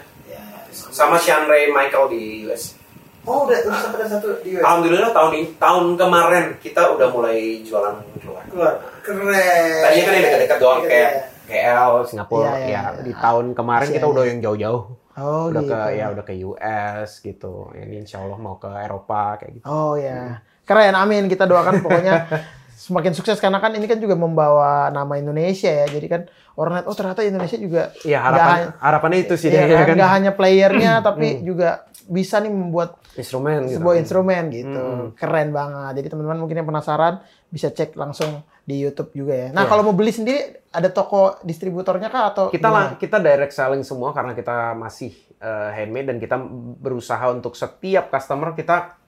Sama Sean Ray Michael di US. Oh, udah udah sampai satu di US. Alhamdulillah tahun ini tahun kemarin kita udah mulai jualan keluar. Keluar. Keren. Tadinya kan yang dekat-dekat doang Dekat, kayak ya. KL, Singapura. Iya, iya, ya iya. di tahun kemarin Masih kita udah yang jauh-jauh. Oh, udah gitu. ke ya udah ke US gitu. Ini insya Allah mau ke Eropa kayak gitu. Oh ya, keren. Amin. Kita doakan pokoknya semakin sukses karena kan ini kan juga membawa nama Indonesia ya. Jadi kan orang lihat oh ternyata Indonesia juga Iya nggak harapan harapannya itu sih iya dia kan, kan. nggak hanya playernya tapi juga bisa nih membuat instrumen gitu. sebuah instrumen gitu. Hmm. Keren banget. Jadi teman-teman mungkin yang penasaran bisa cek langsung di YouTube juga ya. Nah, Iya. kalau mau beli sendiri ada toko distributornya kah atau Kita lah gimana? kita direct selling semua karena kita masih eh, handmade dan kita berusaha untuk setiap customer kita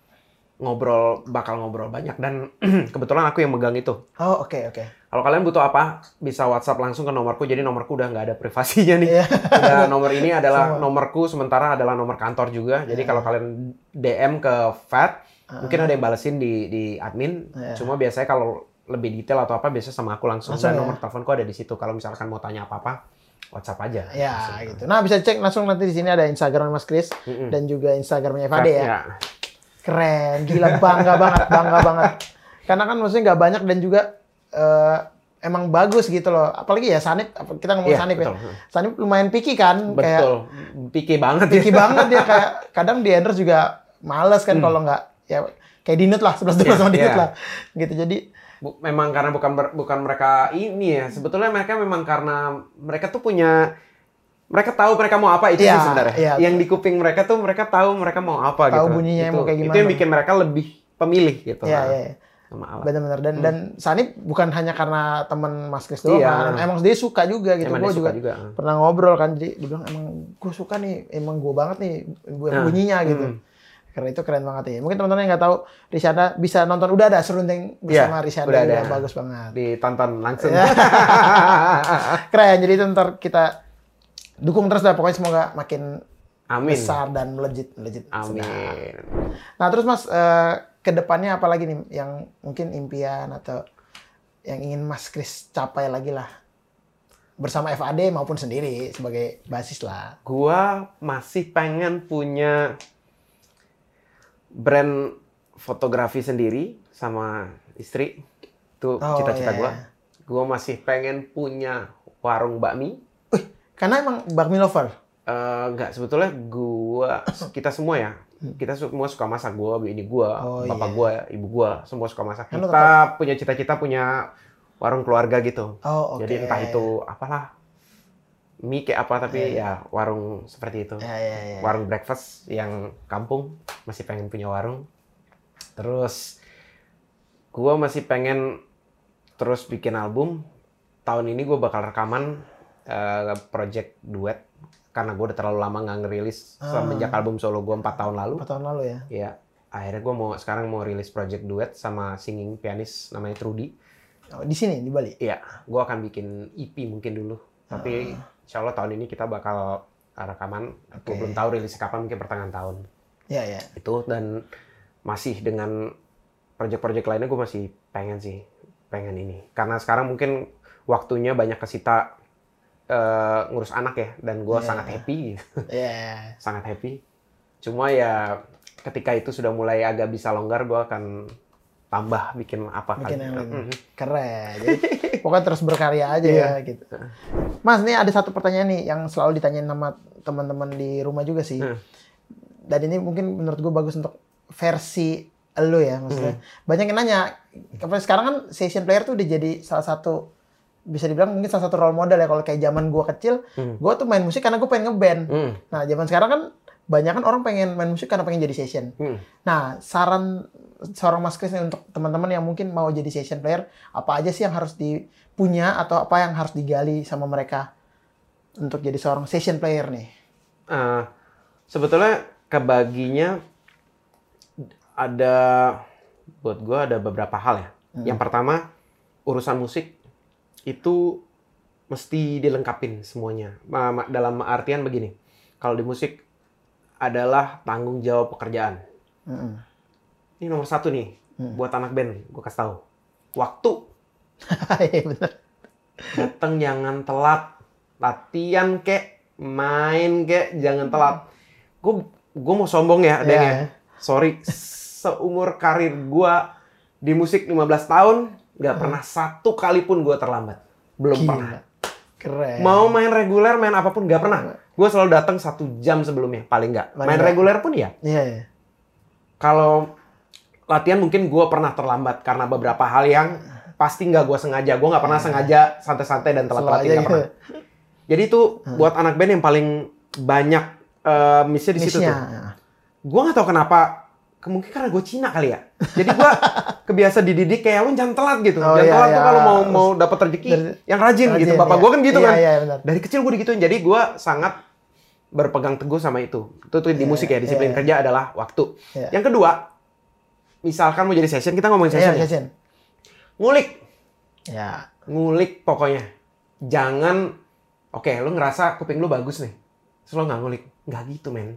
ngobrol bakal ngobrol banyak dan kebetulan aku yang megang itu. Oh, oke oke. Kalau kalian butuh apa bisa WhatsApp langsung ke nomorku. Jadi nomorku udah nggak ada privasinya nih. Iya. Udah nomor ini adalah Semua. nomorku sementara adalah nomor kantor juga. Jadi Iya. kalau kalian DM ke Fat Ah. mungkin ada yang balesin di di admin. Iya. Cuma biasanya kalau lebih detail atau apa biasanya sama aku langsung, Langsung dan ya? nomor teleponku ada di situ. Kalau misalkan mau tanya apa-apa WhatsApp aja. Ya Langsung. gitu. Nah bisa cek langsung nanti di sini ada Instagram Mas Chris Mm-mm. dan juga Instagramnya Fade ya. Keren, gila bangga banget, bangga banget. Karena kan maksudnya nggak banyak dan juga eh, emang bagus gitu loh. Apalagi ya Sanip, apa- kita ngomong Iya, Sanip ya. betul. Sanip lumayan picky kan, kayak Betul. Picky banget picky ya. banget dia kayak kadang di endorse juga males kan kalau nggak ya kayak Dinut lah, 11 Hmm. Iya, sama Dinut iya. lah. Gitu jadi memang karena bukan bukan mereka ini ya. Sebetulnya mereka memang karena mereka tuh punya mereka tahu mereka mau apa itu Iya, sih sebenarnya. iya. Yang di kuping mereka tuh mereka tahu mereka mau apa Tahu gitu. bunyinya itu, mau kayak Itu gimana. yang bikin mereka lebih pemilih gitu. ya Nah, ya, ya. Sama alat. benar-benar dan Hmm. dan Sanip bukan hanya karena teman Mas Chris doang, Iya. kan. emang dia suka juga gitu. Emang Gue dia juga suka juga. pernah ngobrol kan jadi dia bilang emang gue suka nih emang gue banget nih bu- Nah, bunyinya gitu hmm. karena itu keren banget ya mungkin teman-teman yang nggak tahu Rishanda bisa nonton udah ada serundeng bersama Iya, Rishanda udah ada. bagus banget Ditonton langsung. Ya. keren jadi itu ntar kita dukung terus dah pokoknya semoga makin Amin. besar dan melejit melejit Amin. Nah terus mas eh, ke depannya apa lagi nih yang mungkin impian atau yang ingin Mas Chris capai lagi lah bersama FAD maupun sendiri sebagai basis lah Gua masih pengen punya brand fotografi sendiri sama istri. Itu Oh, cita-cita iya, gua. iya. Gua masih pengen punya warung bakmi. Karena emang bakmi lover. Eh, enggak, sebetulnya gua kita semua ya. Kita semua suka masak. Gua, ini gua, Hmm. Oh, bapak iya. gua, ibu gua, semua suka masak. Kita punya cita-cita punya warung keluarga gitu. Oh, oke. Jadi entah itu apalah mie kayak apa tapi ya warung seperti itu. Ya, ya, ya. Warung breakfast yang kampung masih pengen punya warung. Terus gua masih pengen terus bikin album. Tahun ini gue bakal rekaman eh, project duet karena gue udah terlalu lama nggak ngerilis Ah. semenjak album solo gue 4 tahun lalu. Empat tahun lalu ya. Ya, akhirnya gue mau sekarang mau rilis project duet sama singing pianis namanya Trudy. Oh, di sini di Bali. Iya, gue akan bikin EP mungkin dulu. Tapi insya Allah tahun ini kita bakal rekaman. Gue Oke. belum tahu rilis kapan, mungkin pertengahan tahun. Ya, ya. Itu dan masih dengan project-project lainnya gue masih pengen sih, pengen ini. Karena sekarang mungkin waktunya banyak kesita eh, ngurus anak ya dan gue Iya. sangat happy gitu. Iya. sangat happy cuma ya ketika itu sudah mulai agak bisa longgar gue akan tambah bikin apa Bikin kali. yang lain. Keren. Jadi pokoknya terus berkarya aja Iya. ya gitu. Mas, ini ada satu pertanyaan nih yang selalu ditanyain sama teman-teman di rumah juga sih. Hmm. Dan ini mungkin menurut gue bagus untuk versi lo ya maksudnya. Hmm. Banyak yang nanya, sekarang kan session player tuh udah jadi salah satu bisa dibilang mungkin salah satu role model ya kalau kayak zaman gue kecil, Hmm. gue tuh main musik karena gue pengen ngeband. Mm. Nah, zaman sekarang kan banyak kan orang pengen main musik karena pengen jadi session. Mm. Nah, saran seorang Mas nih untuk teman-teman yang mungkin mau jadi session player, apa aja sih yang harus dipunya atau apa yang harus digali sama mereka untuk jadi seorang session player nih? Eh, sebetulnya kebaginya ada buat gue ada beberapa hal ya. Yang pertama urusan musik itu mesti dilengkapin semuanya. Dalam artian begini, kalau di musik adalah tanggung jawab pekerjaan. Mm-mm. Ini nomor satu nih buat anak band, gue kasih tahu. Waktu Iya datang jangan telat latihan kek main kek jangan telat gue gue mau sombong ya Deng Iya. ya sorry seumur karir gue di musik 15 tahun nggak pernah satu kali pun gue terlambat. Belum Gila. pernah. Keren. mau main reguler main apa pun nggak pernah. Gue selalu datang satu jam sebelumnya paling nggak. Main reguler pun ya. Iya, iya. kalau latihan mungkin gue pernah terlambat karena beberapa hal yang pasti nggak gue sengaja. Gue nggak pernah sengaja santai-santai dan telat-telat nggak gitu. pernah. Jadi itu buat anak band yang paling banyak missnya di situ tuh. gue nggak tahu kenapa ke- mungkin karena gue Cina kali ya jadi gue kebiasa dididik kayak lu jangan telat gitu Oh, jangan iya, telat tuh iya. kalau mau mau dapat rezeki yang rajin, gitu Rajin, bapak iya. gue kan gitu Iya, kan iya, benar. dari kecil gue digituin jadi gue sangat berpegang teguh sama itu itu tuh di Iya, musik ya disiplin iya. kerja adalah waktu Iya. yang kedua misalkan mau jadi session kita ngomongin Iya, session ya. session. ngulik Ya. ngulik pokoknya jangan oke lu ngerasa kuping lu bagus nih terus lu nggak ngulik nggak gitu men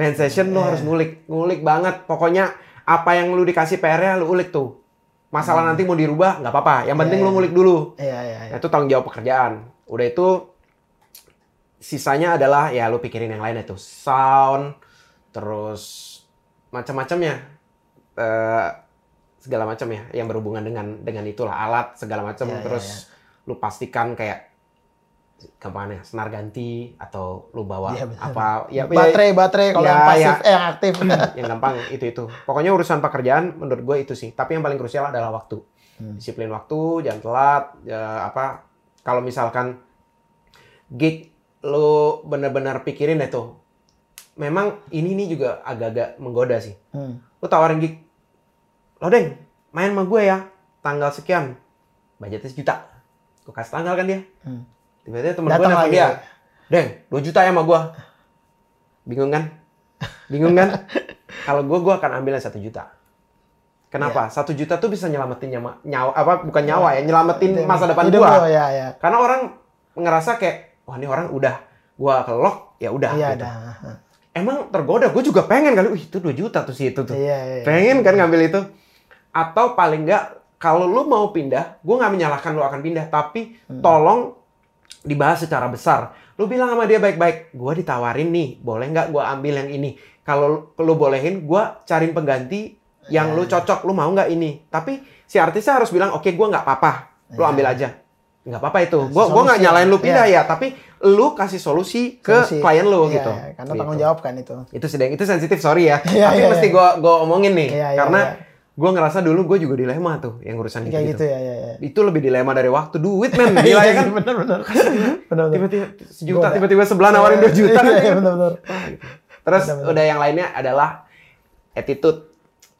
main session lu Iya. harus ngulik ngulik banget. Pokoknya apa yang lu dikasih PR-nya lu ulik tuh. Masalah nanti mau dirubah nggak apa-apa. Yang penting Hmm. Iya, lu iya. ngulik dulu. Iya, iya, iya. Nah, itu tanggung jawab pekerjaan. Udah itu sisanya adalah ya lu pikirin yang lain itu. Sound terus macam-macamnya. Eh segala macam ya yang berhubungan dengan dengan itulah. Alat segala macam. Ya, ya, terus lu pastikan kayak ke mana senar ganti atau lu bawa benar. apa ya baterai, baterai kalau Ya, yang pasif ya. eh yang aktif. yang gampang itu itu pokoknya urusan pekerjaan menurut gue itu sih tapi yang paling krusial adalah waktu Hmm. disiplin waktu jangan telat ya, apa kalau misalkan gig lo benar-benar pikirin deh tuh memang ini nih juga agak-agak menggoda sih Hmm. lo tawarin gig lo deng main sama gue ya tanggal sekian budgetnya sejuta gue kasih tanggal kan dia Hmm. Tiba-tiba temen gue nelfon dia. Deng 2 juta ya sama gue bingung kan? Bingung kan? Kalau gue gue akan ambil yang satu juta. Kenapa? Satu juta tuh bisa nyelamatin nyawa, nyawa apa bukan nyawa ya nyelamatin Itu- masa depan hidup gue ya, ya. karena orang ngerasa kayak wah ini orang udah gua kelok ya udah Iya, gitu. dah. emang tergoda? Gue juga pengen kali wih itu 2 juta tuh si itu tuh. Iya, iya. pengen kan ngambil itu? Atau paling enggak kalau lu mau pindah gue nggak menyalahkan lu akan pindah tapi Hmm. tolong dibahas secara besar lu bilang sama dia baik-baik gue ditawarin nih boleh nggak gue ambil yang ini kalau lu bolehin gue cariin pengganti yang lu cocok lu mau nggak ini tapi si artisnya harus bilang oke gue nggak apa-apa lu Ya. ambil aja nggak apa-apa itu gue gua nggak ya. nyalain lu pindah Ya. ya tapi lu kasih solusi ke Solusi. klien lu Iya, gitu iya, karena Gitu. tanggung jawab kan itu. itu sedang itu sensitif sorry ya Iya, tapi iya, mesti iya. gue gue omongin nih Iya, iya, karena iya. Gue ngerasa dulu gue juga dilema tuh yang urusan gitu, Kayak gitu ya, ya, ya. itu lebih dilema dari waktu duit men gila ya kan Bener, bener. Bener, bener. tiba-tiba sejuta tiba-tiba sebelah nawarin dua juta kan Iya, iya, bener, bener. terus Bener, bener. udah yang lainnya adalah attitude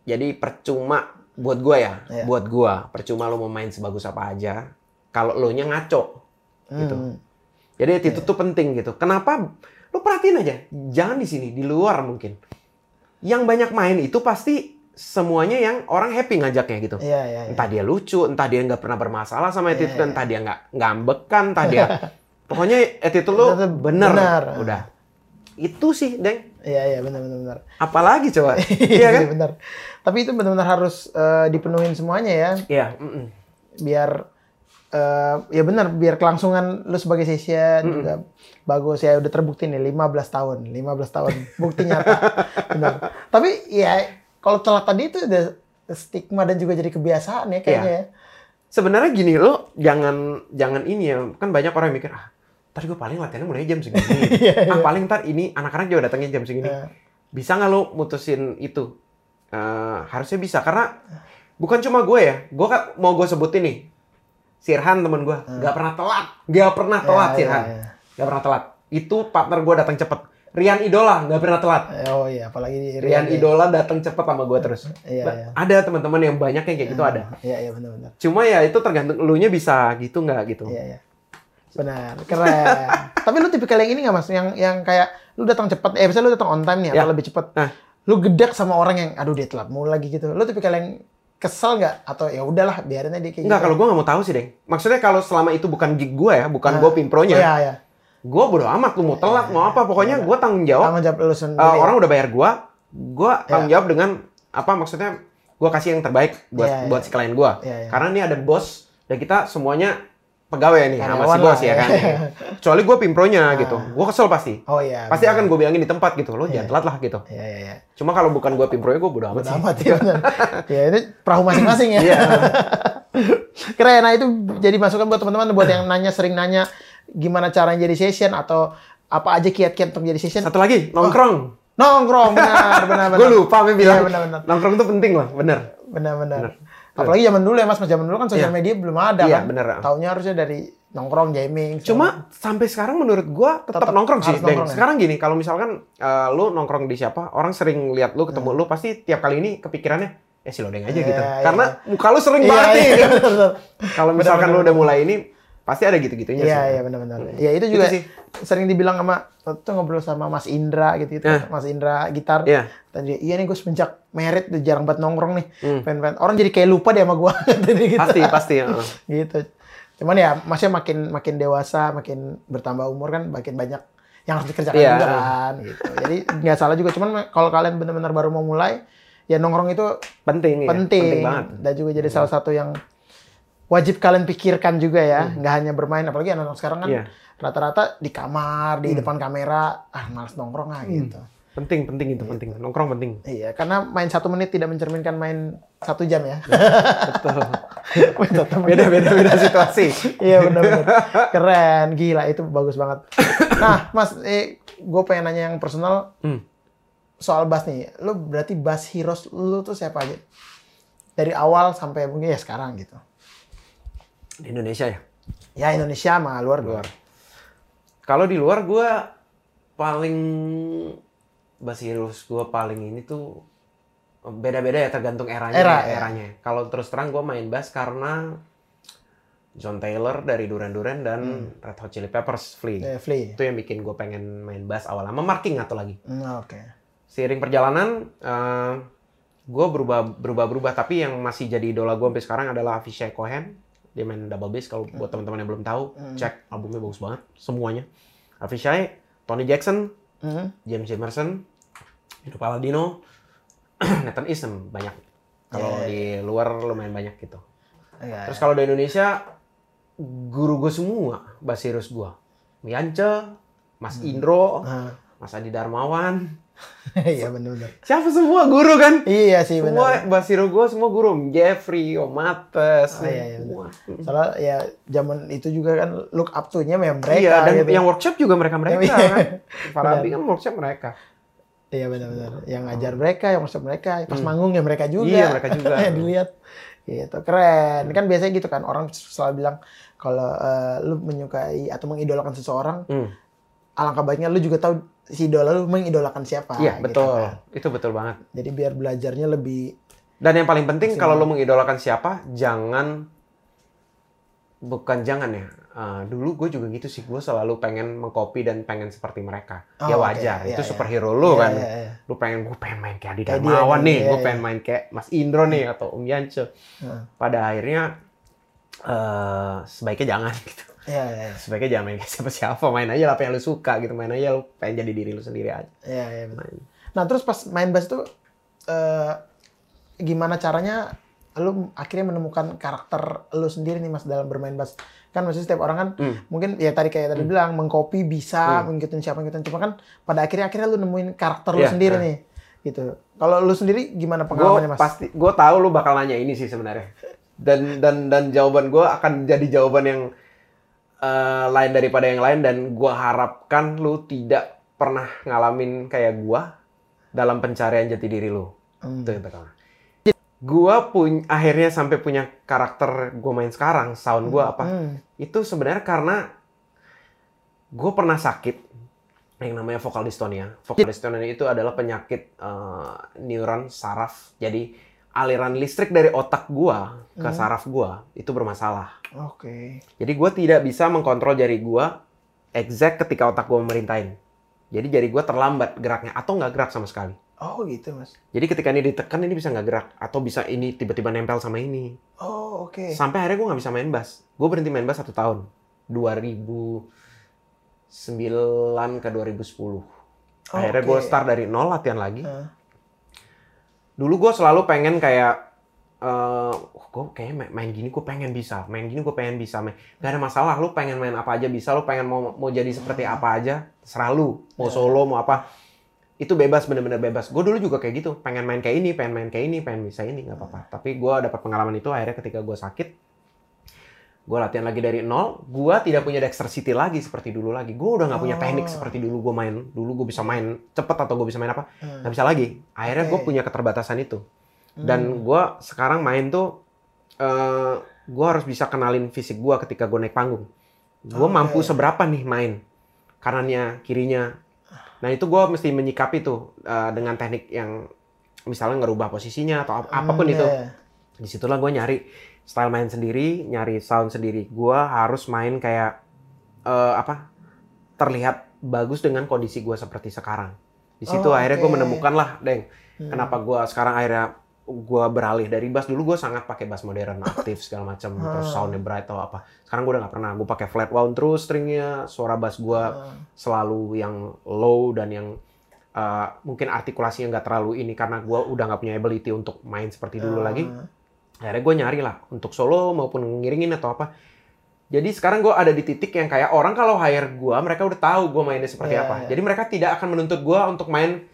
jadi percuma buat gue ya Iya. buat gue percuma lo mau main sebagus apa aja kalau lo nya ngaco gitu Hmm. jadi attitude tuh penting gitu kenapa lo perhatiin aja jangan di sini di luar mungkin yang banyak main itu pasti semuanya yang orang happy ngajaknya gitu Iya, iya, iya. entah dia lucu, entah dia nggak pernah bermasalah sama attitude, Iya. entah dia nggak ngambekan, entah dia pokoknya attitude lu bener, benar. udah itu sih, deng. Iya, iya, benar, benar, benar. Apalagi coba, iya kan? Iya, benar. Tapi itu benar-benar harus eh, dipenuhin semuanya ya, Iya, mm-mm. biar eh, ya benar biar kelangsungan lu sebagai session juga bagus ya udah terbukti nih 15 tahun 15 tahun bukti nyata benar tapi ya kalau telat tadi itu udah stigma dan juga jadi kebiasaan ya kayaknya ya. Sebenarnya gini lo jangan jangan ini ya. Kan banyak orang yang mikir ah ntar gue paling latihannya mulai jam segini. Ah paling ntar ini anak-anak juga datangnya jam segini. Iya. bisa nggak lo mutusin itu? Eh, harusnya bisa karena bukan cuma gue ya. Gue kan mau gue sebutin nih Sirhan temen gue nggak pernah telat. Nggak pernah telat Hmm. Ya, Sirhan. ya, ya. nggak pernah telat. Itu partner gue datang cepet Rian Idola nggak pernah telat Oh iya, apalagi di Rian ya. Idola datang cepet sama gue terus Iya, Nah, iya. ada teman-teman yang banyak yang kayak gitu ada Iya, iya benar-benar. cuma ya itu tergantung elunya bisa gitu nggak gitu Iya, iya. Benar, keren. Tapi lu tipikal yang ini nggak mas? Yang yang kayak lu datang cepat, eh misalnya lu datang on time nih Ya. atau lebih cepat. Nah. Lu gedek sama orang yang, aduh dia telat mulu lagi gitu. Lu tipikal yang kesel nggak? Atau ya udahlah, biarin aja dia kayak Enggak, gitu. kalau gue nggak mau tahu sih, Deng. Maksudnya kalau selama itu bukan gig gue ya, bukan Nah. gue pimpronya, Iya, iya. Gue bodo amat lu mau telat, mau apa, pokoknya gue tanggung jawab. Tanggung jawab lu sendiri. Ya. orang udah bayar gue, gue tanggung jawab dengan apa maksudnya gue kasih yang terbaik buat Iya, iya. buat si klien gue. Iya, iya. Karena ini ada bos dan kita semuanya pegawai nih sama si bos lah, ya ya. kan. Kecuali gue pimpronya Nah. gitu, gue kesel pasti. Oh iya. Pasti benar. akan gue bilangin di tempat gitu, lo Iya. jangan telat lah gitu. Iya, iya, iya. Cuma kalau bukan gue pimpronya, gue bodo amat Bodo sih. amat ya ya ini perahu masing-masing ya. Iya. Keren. Nah itu jadi masukan buat teman-teman buat yang nanya sering nanya gimana cara jadi session atau apa aja kiat-kiat untuk jadi session. Satu lagi, nongkrong. Nongkrong benar benar benar. Gue lupa bilang. Iya, benar benar. Nongkrong itu penting loh. Benar benar. Benar. Apalagi zaman dulu ya Mas, Mas zaman dulu kan sosial Iya. media belum ada Iya, kan. benar. Taunya harusnya dari nongkrong gaming. Cuma sampai sekarang menurut gua tetap, Tetap nongkrong sih. nongkrong ya? Sekarang gini, kalau misalkan eh, lu nongkrong di siapa, orang sering lihat lu ketemu lu pasti tiap kali ini kepikirannya ya si Lodeng aja Iya, gitu. iya. Karena muka lu sering Iya, banget nih. iya, benar, benar. Kalau misalkan lu udah mulai ini pasti ada gitu-gitunya Iya, sih. iya benar-benar. Ya itu juga Itu sih. sering dibilang sama tuh ngobrol sama Mas Indra gitu, gitu. Eh. Mas Indra gitar. Iya. Tadi iya nih gue semenjak merit udah jarang banget nongkrong nih. Hmm. Fan-fan orang jadi kayak lupa deh sama gua Jadi gitu. Pasti, pasti. heeh. gitu. Cuman ya maksudnya makin makin dewasa, makin bertambah umur kan makin banyak yang harus dikerjakan Iya. juga kan gitu. Jadi nggak salah juga cuman kalau kalian benar-benar baru mau mulai ya nongkrong itu Penting, ya. penting, Penting banget. dan juga jadi salah satu yang wajib kalian pikirkan juga ya nggak hanya bermain apalagi anak-anak sekarang kan Hmm. Iya. rata-rata di kamar di depan kamera ah malas nongkrong ah gitu Penting, penting itu penting. Nongkrong penting. iya karena main satu menit tidak mencerminkan main satu jam ya Betul. Satu menit. Beda-beda beda situasi. iya benar-benar keren gila itu bagus banget nah mas eh, gue pengen nanya yang personal Hmm. soal bass nih lu berarti bass heroes lu tuh siapa aja dari awal sampai mungkin ya sekarang gitu Di Indonesia ya. ya Indonesia mah luar luar Kalau di luar gua paling Basirus gua paling ini tuh beda-beda ya tergantung eranya. Era, ya, ya. eranya. Kalau terus terang gua main bass karena John Taylor dari Duran Duran dan Red Hot Chili Peppers Flea. eh, Flea Itu yang bikin gue pengen main bass awal sama marking atau lagi. Hmm, oke Seiring perjalanan eh gue berubah berubah berubah tapi yang masih jadi idola gue sampai sekarang adalah Avishai Cohen. Dia main double bass kalau buat teman-teman yang belum tahu, cek albumnya bagus banget semuanya. Avishai, Tony Jackson, Hmm. James Emerson, Hidro Paladino, Nathan Easton banyak. Kalau Yeah. di luar lumayan banyak gitu. Iya, Terus kalau di Indonesia guru gue semua basirus gue. Miance, Mas Indro, Ah. Mas Adi Darmawan. iya benar-benar Siapa semua guru kan? iya sih Semua benar basiru gue semua guru. Jeffrey, Om Mates, Oh, iya, iya, semua. soalnya ya zaman itu juga kan look up to-nya memang mereka iya, dan gitu. yang workshop juga mereka-mereka Iya. kan. Farabi kan workshop mereka. Iya benar-benar. Yang ngajar mereka, yang masuk mereka, pas manggung ya mereka juga. Hmm. Iya, mereka juga. yang dilihat. Gitu, keren. Kan biasanya gitu kan orang selalu bilang kalau eh, lu menyukai atau mengidolakan seseorang, Hmm. Alangkah baiknya lu juga tahu si idola lu mengidolakan siapa. Iya, gitu betul. kan. Itu betul banget. Jadi biar belajarnya lebih Dan yang paling penting kalau lo mengidolakan siapa, jangan bukan jangan ya. eh, dulu gue juga gitu sih, gue selalu pengen mengcopy dan pengen seperti mereka. Oh, ya wajar, Iya, itu iya. superhero lu Iya, kan. iya, iya. Lu pengen gue pengen main kayak Adi Darmawan nih, nih, iya, gue iya. pengen main kayak Mas Indro nih atau Om Yance. Heeh. Pada akhirnya eh sebaiknya jangan gitu. Iya, iya, iya. Sebaiknya jangan main kayak siapa-siapa, main aja lah apa yang lu suka gitu, main aja lu pengen jadi diri lu sendiri aja. Iya, iya. Nah, terus pas main bass tuh eh gimana caranya lu akhirnya menemukan karakter lu sendiri nih mas dalam bermain bass kan maksudnya setiap orang kan Hmm. mungkin ya tadi kayak tadi bilang mengcopy bisa mengikutin siapa ngikutin cuma kan pada akhirnya akhirnya lu nemuin karakter lu Iya, sendiri nah. nih gitu kalau lu sendiri gimana pengalamannya mas pasti gue tahu lu bakal nanya ini sih sebenarnya dan dan dan jawaban gue akan jadi jawaban yang eh, lain daripada yang lain dan gue harapkan lu tidak pernah ngalamin kayak gue dalam pencarian jati diri lu Hmm. itu yang pertama gue punya akhirnya sampai punya karakter gue main sekarang sound gue apa Hmm. itu sebenarnya karena gue pernah sakit yang namanya vokal dystonia. Vokal dystonia itu adalah penyakit eh, neuron saraf. Jadi aliran listrik dari otak gua ke saraf gua itu bermasalah. oke Jadi gua tidak bisa mengkontrol jari gua exact ketika otak gua memerintahin. Jadi jari gua terlambat geraknya atau nggak gerak sama sekali. oh gitu mas Jadi ketika ini ditekan ini bisa nggak gerak atau bisa ini tiba-tiba nempel sama ini. oh oke Sampai akhirnya gue nggak bisa main bass. Gue berhenti main bass satu tahun. 2009 ke 2010. Akhirnya gue Oke. start dari nol latihan lagi. Heeh. Dulu gue selalu pengen kayak, eh gue kayaknya main, main gini gue pengen bisa, main gini gue pengen bisa. Main. Gak ada masalah, lu pengen main apa aja bisa, lu pengen mau mau jadi seperti apa aja, terserah lu. Mau solo, mau apa. Itu bebas, bener-bener bebas. Gue dulu juga kayak gitu, pengen main kayak ini, pengen main kayak ini, pengen bisa ini, nggak apa-apa. Tapi gue dapat pengalaman itu akhirnya ketika gue sakit, gue latihan lagi dari nol, gue tidak punya dexterity lagi seperti dulu lagi. Gue udah nggak punya teknik Oh. seperti dulu gue main. Dulu gue bisa main cepet atau gue bisa main apa, Hmm. nggak bisa lagi. Akhirnya gue punya keterbatasan itu. Hmm. Dan gue sekarang main tuh, eh gue harus bisa kenalin fisik gue ketika gue naik panggung. Gue Oke. mampu seberapa nih main, kanannya, kirinya. Nah itu gue mesti menyikapi tuh eh, dengan teknik yang misalnya ngerubah posisinya atau ap- apa pun Hmm, itu. iya. Di situlah gue nyari style main sendiri, nyari sound sendiri. Gue harus main kayak eh, apa? Terlihat bagus dengan kondisi gue seperti sekarang. Di situ Oh, akhirnya gue oke. menemukan lah, deng. Hmm. Kenapa gue sekarang akhirnya gue beralih dari bass dulu gue sangat pakai bass modern aktif segala macam terus Hmm. soundnya bright atau apa sekarang gue udah nggak pernah gue pakai flat wound terus stringnya suara bass gue Hmm. selalu yang low dan yang uh, mungkin artikulasinya nggak terlalu ini karena gue udah nggak punya ability untuk main seperti dulu Hmm. lagi akhirnya gue nyari lah untuk solo maupun ngiringin atau apa jadi sekarang gue ada di titik yang kayak orang kalau hire gue mereka udah tahu gue mainnya seperti Iya, apa iya. jadi mereka tidak akan menuntut gue untuk main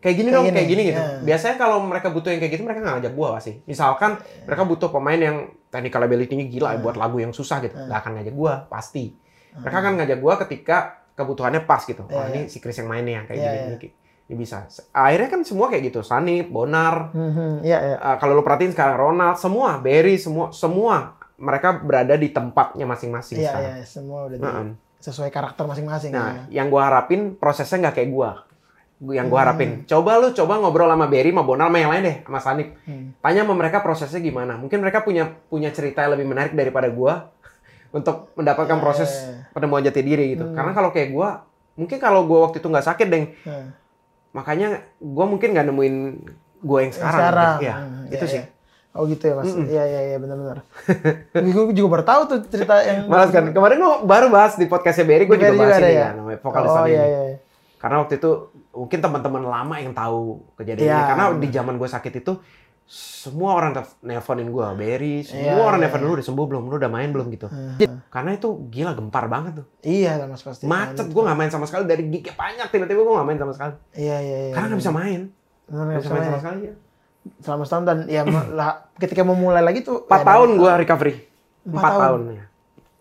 kayak gini Kayak dong gini, kayak gini gitu iya. biasanya kalau mereka butuh yang kayak gitu mereka nggak ngajak gue pasti misalkan mereka butuh pemain yang technical ability-nya gila Iya. buat lagu yang susah gitu Iya. nggak akan ngajak gue pasti mereka akan ngajak gue ketika kebutuhannya pas gitu oh Iya, ini si Chris yang mainnya yang kayak Iya, gini, ini, ini bisa akhirnya kan semua kayak gitu Sanip Bonar Hmm, hmm, iya iya Uh, kalau lu perhatiin sekarang Ronald semua Barry semua semua mereka berada di tempatnya masing-masing iya sekarang. iya semua udah di- Heeh. sesuai karakter masing-masing Nah, ya. yang gua harapin prosesnya nggak kayak gua. Yang Hmm. gua harapin, coba lu coba ngobrol sama Barry, sama Bonal, sama yang lain deh, sama Sanip. Hmm. Tanya sama mereka prosesnya gimana. Mungkin mereka punya punya cerita yang lebih menarik daripada gua untuk mendapatkan Iya, proses iya, iya. penemuan jati diri gitu. Hmm. Karena kalau kayak gua, mungkin kalau gua waktu itu nggak sakit, deng, Hmm. makanya gua mungkin nggak nemuin gua yang sekarang. sekarang. Iya, Hmm, itu iya, sih. iya. Oh gitu ya mas. Iya iya iya benar-benar. gue juga baru tahu tuh cerita yang. Malas kan? Kemarin gua baru bahas di podcastnya Barry, gua Di juga bahas juga ini ya? kan, namanya vokalis Oh iya ini. iya. Karena waktu itu mungkin teman-teman lama yang tahu kejadian Iya, ini. Karena di zaman gue sakit itu semua orang nelponin gue, Barry, semua Iya, orang iya. nelpon lu udah sembuh belum, lu udah main belum gitu. Hmm. Karena itu gila gempar banget tuh. Iya lah mas pasti. Macet, gue nggak main sama sekali dari gignya banyak tiba-tiba gue nggak main sama sekali. Iya iya iya. Karena nggak bisa main, nggak bisa main sama sekali ya. Selama setahun dan ya lah, ketika mau mulai lagi tuh. Empat ya, tahun gue recovery, Empat tahun. tahun. ya.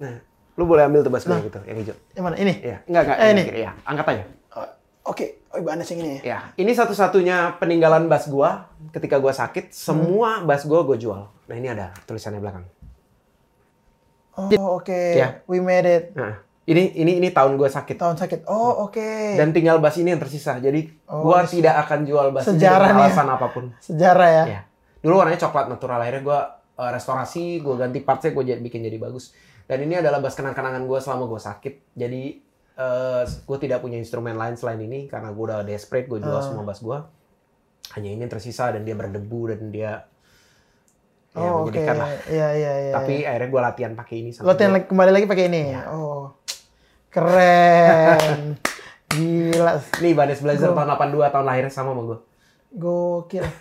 Nah, lu boleh ambil tuh bas gue gitu, yang hijau. Yang mana ini? Iya, enggak enggak. Eh, ini. Iya, angkat aja. Oh, Oke, oh Ibanes yang ini ya. Ya, ini satu-satunya peninggalan bass gua ketika gua sakit. Semua bass gua gua jual. Nah, ini ada tulisannya belakang. Oh oke, Ya. we made it. Nah, ini ini ini tahun gua sakit. Tahun sakit. Oh oke. Dan tinggal bass ini yang tersisa. Jadi Oh, gua ini tidak akan jual bass ini sejarah nih ya. alasan apa pun. Sejarah ya. Ya. Dulu warnanya coklat natural. Akhirnya gua eh, restorasi, gua ganti partsnya, gua jadi- bikin jadi bagus. Dan ini adalah bass kenang-kenangan gua selama gua sakit. Jadi eh gue tidak punya instrumen lain selain ini karena gue udah desperate gue jual Ah. semua bass gue hanya ini yang tersisa dan dia berdebu dan dia ya, Oh menyedihkan lah Iya iya iya. tapi akhirnya gue latihan pakai ini sampai Latihan gua- lagi- kembali lagi pakai ini. Iya. Oh. Keren. Gila. nih Banes Blazer tahun 82 tahun lahirnya sama sama gue Gokil.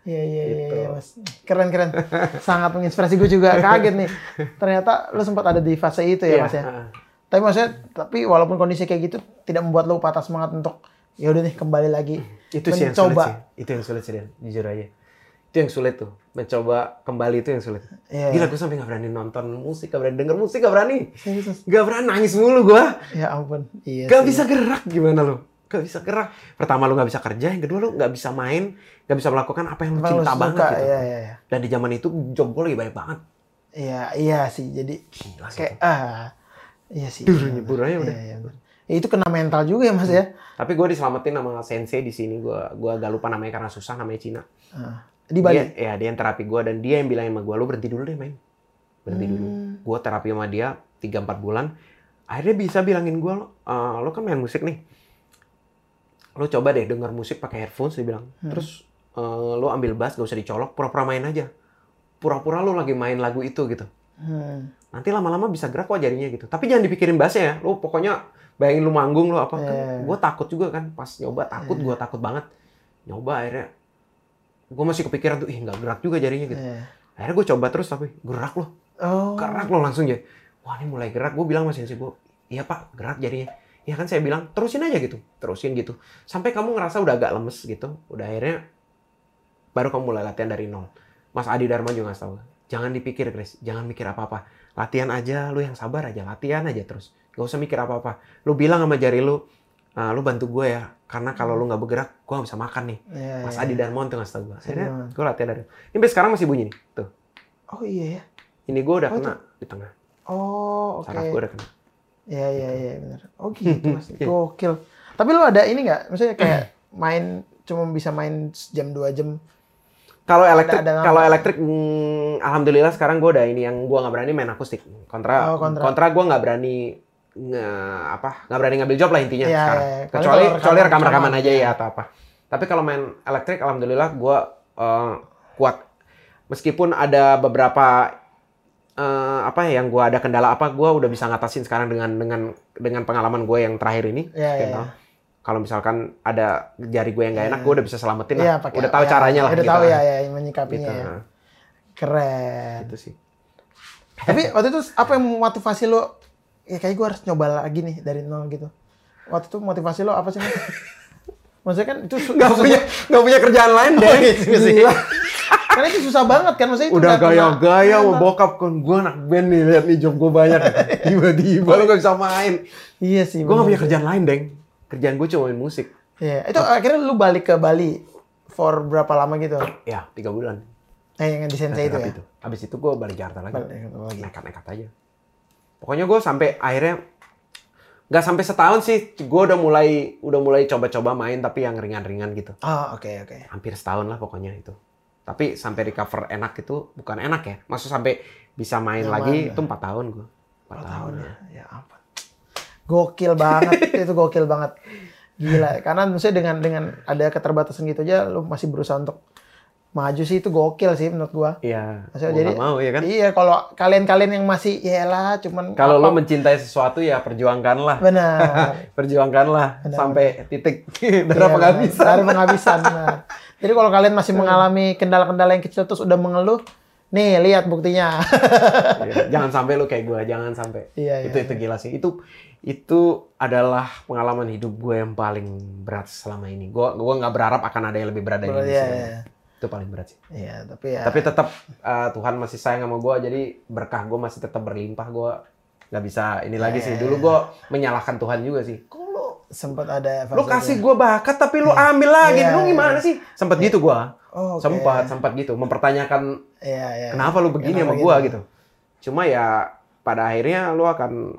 Iya iya iya Gitu. iya, mas. Keren keren. Sangat menginspirasi gue juga kaget nih. Ternyata lu sempat ada di fase itu ya Iya, mas ya. ah. Tapi maksudnya tapi walaupun kondisi kayak gitu tidak membuat lu patah semangat untuk ya udah nih kembali lagi itu sih yang sulit sih itu yang sulit sih Dan. jujur aja itu yang sulit tuh mencoba kembali itu yang sulit Iya. gila gue sampai gak berani nonton musik gak berani denger musik gak berani Serius. gak berani nangis mulu gue Ya ampun. Iya. gak sih. bisa gerak gimana lu gak bisa gerak pertama lu gak bisa kerja yang kedua lu gak bisa main gak bisa melakukan apa yang lu cinta suka, banget gitu Iya iya iya. dan di zaman itu job gue lagi banyak banget Iya iya sih. Jadi Gila sih kayak ah iya sih. Dur, benar, nyebur aja udah. Iya, iya. Ya, itu kena mental juga ya mas ya. tapi gue diselamatin sama sensei di sini gue gua agak lupa namanya karena susah namanya Cina Ah, di Bali. Dia, ya dia yang terapi gue dan dia yang bilang sama gue lu berhenti dulu deh main berhenti dulu Hmm. gue terapi sama dia 3-4 bulan akhirnya bisa bilangin gue lo kan main musik nih lo coba deh denger musik pakai headphones dia bilang Hmm. terus eh, lo ambil bass gak usah dicolok pura-pura main aja pura-pura lo lagi main lagu itu gitu Hmm. nanti lama-lama bisa gerak kok jarinya gitu. Tapi jangan dipikirin bassnya ya. Lo pokoknya bayangin lu manggung lo apa. Kan Iya. gue takut juga kan. Pas nyoba takut gue takut banget. Nyoba akhirnya. Gue masih kepikiran tuh ih nggak gerak juga jarinya gitu. Iya. akhirnya gue coba terus tapi gerak loh. Oh. gerak loh langsung ya wah ini mulai gerak. Gue bilang sama sensei gue iya pak gerak jadinya ya kan saya bilang terusin aja gitu. Terusin gitu. Sampai kamu ngerasa udah agak lemes gitu. Udah akhirnya baru kamu mulai latihan dari nol. Mas Adi Dharma juga ngasih tahu jangan dipikir Chris jangan mikir apa apa latihan aja lu yang sabar aja latihan aja terus gak usah mikir apa apa lu bilang sama jari lu "Ah, lu bantu gue ya karena kalau lu nggak bergerak gue nggak bisa makan nih Iya, Mas iya. Adi Dharma tuh ngasih tau gue akhirnya Iya. gue latihan dari ini sampai sekarang masih bunyi nih tuh Oh iya ya. ini gue udah Oh, kena di tengah Oh oke. saraf gue udah kena Iya iya iya benar. Oh gitu mas. Gokil. Tapi lu ada ini nggak? Maksudnya kayak main cuma bisa main jam 2 jam. Kalau elektrik, kalau elektrik, mm, alhamdulillah sekarang gue udah ini yang gue nggak berani main akustik. Kontra, Oh, kontra. kontra, gue nggak berani nge, apa, nggak berani ngambil job lah intinya Iya, sekarang. iya, iya. Paling Kecuali, kecuali rekaman- rekam-rekaman aja ya atau apa. Tapi kalau main elektrik, alhamdulillah gue eh, kuat. Meskipun ada beberapa eh, apa ya yang gue ada kendala apa, gue udah bisa ngatasin sekarang dengan dengan dengan pengalaman gue yang terakhir ini. Iya, iya, Gitu. Kalau misalkan ada jari gue yang nggak enak, gue udah bisa selamatin lah. Iya pakai. udah tahu ya, caranya lah. Udah gitu. tahu ya ya menyikapinya Gitu. ya. Keren. Gitu sih. Tapi waktu itu apa yang memotivasi lo? Ya kayak gue harus nyoba lagi nih dari nol gitu. Waktu itu motivasi lo apa sih? Maksudnya kan itu su- Gak punya, gak punya kerjaan lain deh. Gila. Karena itu susah banget kan maksudnya itu Udah nggak gaya-gaya mau bokap kan. Gue anak band nih, lihat nih job gue banyak. Tiba-tiba lu gak bisa main. Iya sih. Gue gak punya sih. kerjaan lain, Deng. Kerjaan gue cuma main musik. Iya, itu akhirnya lu balik ke Bali for berapa lama gitu? Ya, tiga bulan. Eh, yang di Sensei itu Terapi ya? itu. Abis itu gue balik Jakarta lagi. Nekat-nekat aja. Pokoknya gue sampai akhirnya Gak sampai setahun sih, gue udah mulai udah mulai coba-coba main tapi yang ringan-ringan gitu. Oh, oke oke. Hampir setahun lah pokoknya itu. Tapi sampai recover enak itu bukan enak ya. Maksud sampai bisa main Nyaman lagi ya. itu empat tahun gue. Empat Empat tahun. tahun ya. Ya ampun. Gokil banget, itu gokil banget. Gila, karena maksudnya dengan dengan ada keterbatasan gitu aja lu masih berusaha untuk maju sih itu gokil sih menurut gua. Iya. Maksudnya mau jadi mau ya kan. Iya, kalau kalian-kalian yang masih ya lah cuman Kalau lo mencintai sesuatu ya perjuangkanlah. benar. Perjuangkanlah Benar, sampai titik Iya, darah penghabisan. Darah penghabisan. benar. Jadi kalau kalian masih mengalami kendala-kendala yang kecil terus udah mengeluh, nih lihat buktinya. Iya, jangan sampai lo kayak gue, jangan sampai. Iya, itu iya, itu gila sih. Itu itu adalah pengalaman hidup gue yang paling berat selama ini. Gue gue nggak berharap akan ada yang lebih berat dari ini. Iya, sih. iya. Itu paling berat sih. Iya, tapi ya. Tapi tetap uh, Tuhan masih sayang sama gue, jadi berkah gue masih tetap berlimpah. Gue nggak bisa ini lagi sih. Iya. Dulu gue menyalahkan Tuhan juga sih. Kok lu sempat ada lu kasih gue bakat tapi lu ambil lagi Iya, lu gimana sih sempat gitu gue Oh, oke. sempat sempat gitu mempertanyakan Iya, iya. kenapa lu begini Kenapa sama gue gitu cuma ya pada akhirnya lu akan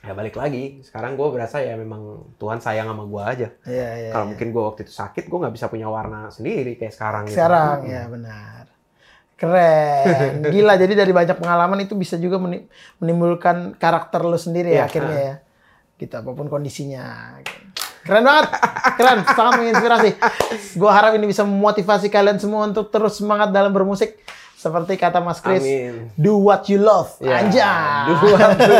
ya balik lagi sekarang gue berasa ya memang Tuhan sayang sama gue aja Iya, iya. kalau iya. mungkin gue waktu itu sakit gue nggak bisa punya warna sendiri kayak sekarang gitu. sekarang ya benar. Keren. Gila jadi dari banyak pengalaman itu bisa juga meni- menimbulkan karakter lu sendiri ya Iya, akhirnya ya. Gitu apa pun kondisinya. Keren banget. Keren, sangat menginspirasi. Gua harap ini bisa memotivasi kalian semua untuk terus semangat dalam bermusik. Seperti kata Mas Chris, Amin. do what you love. Ya, Anjay. do what you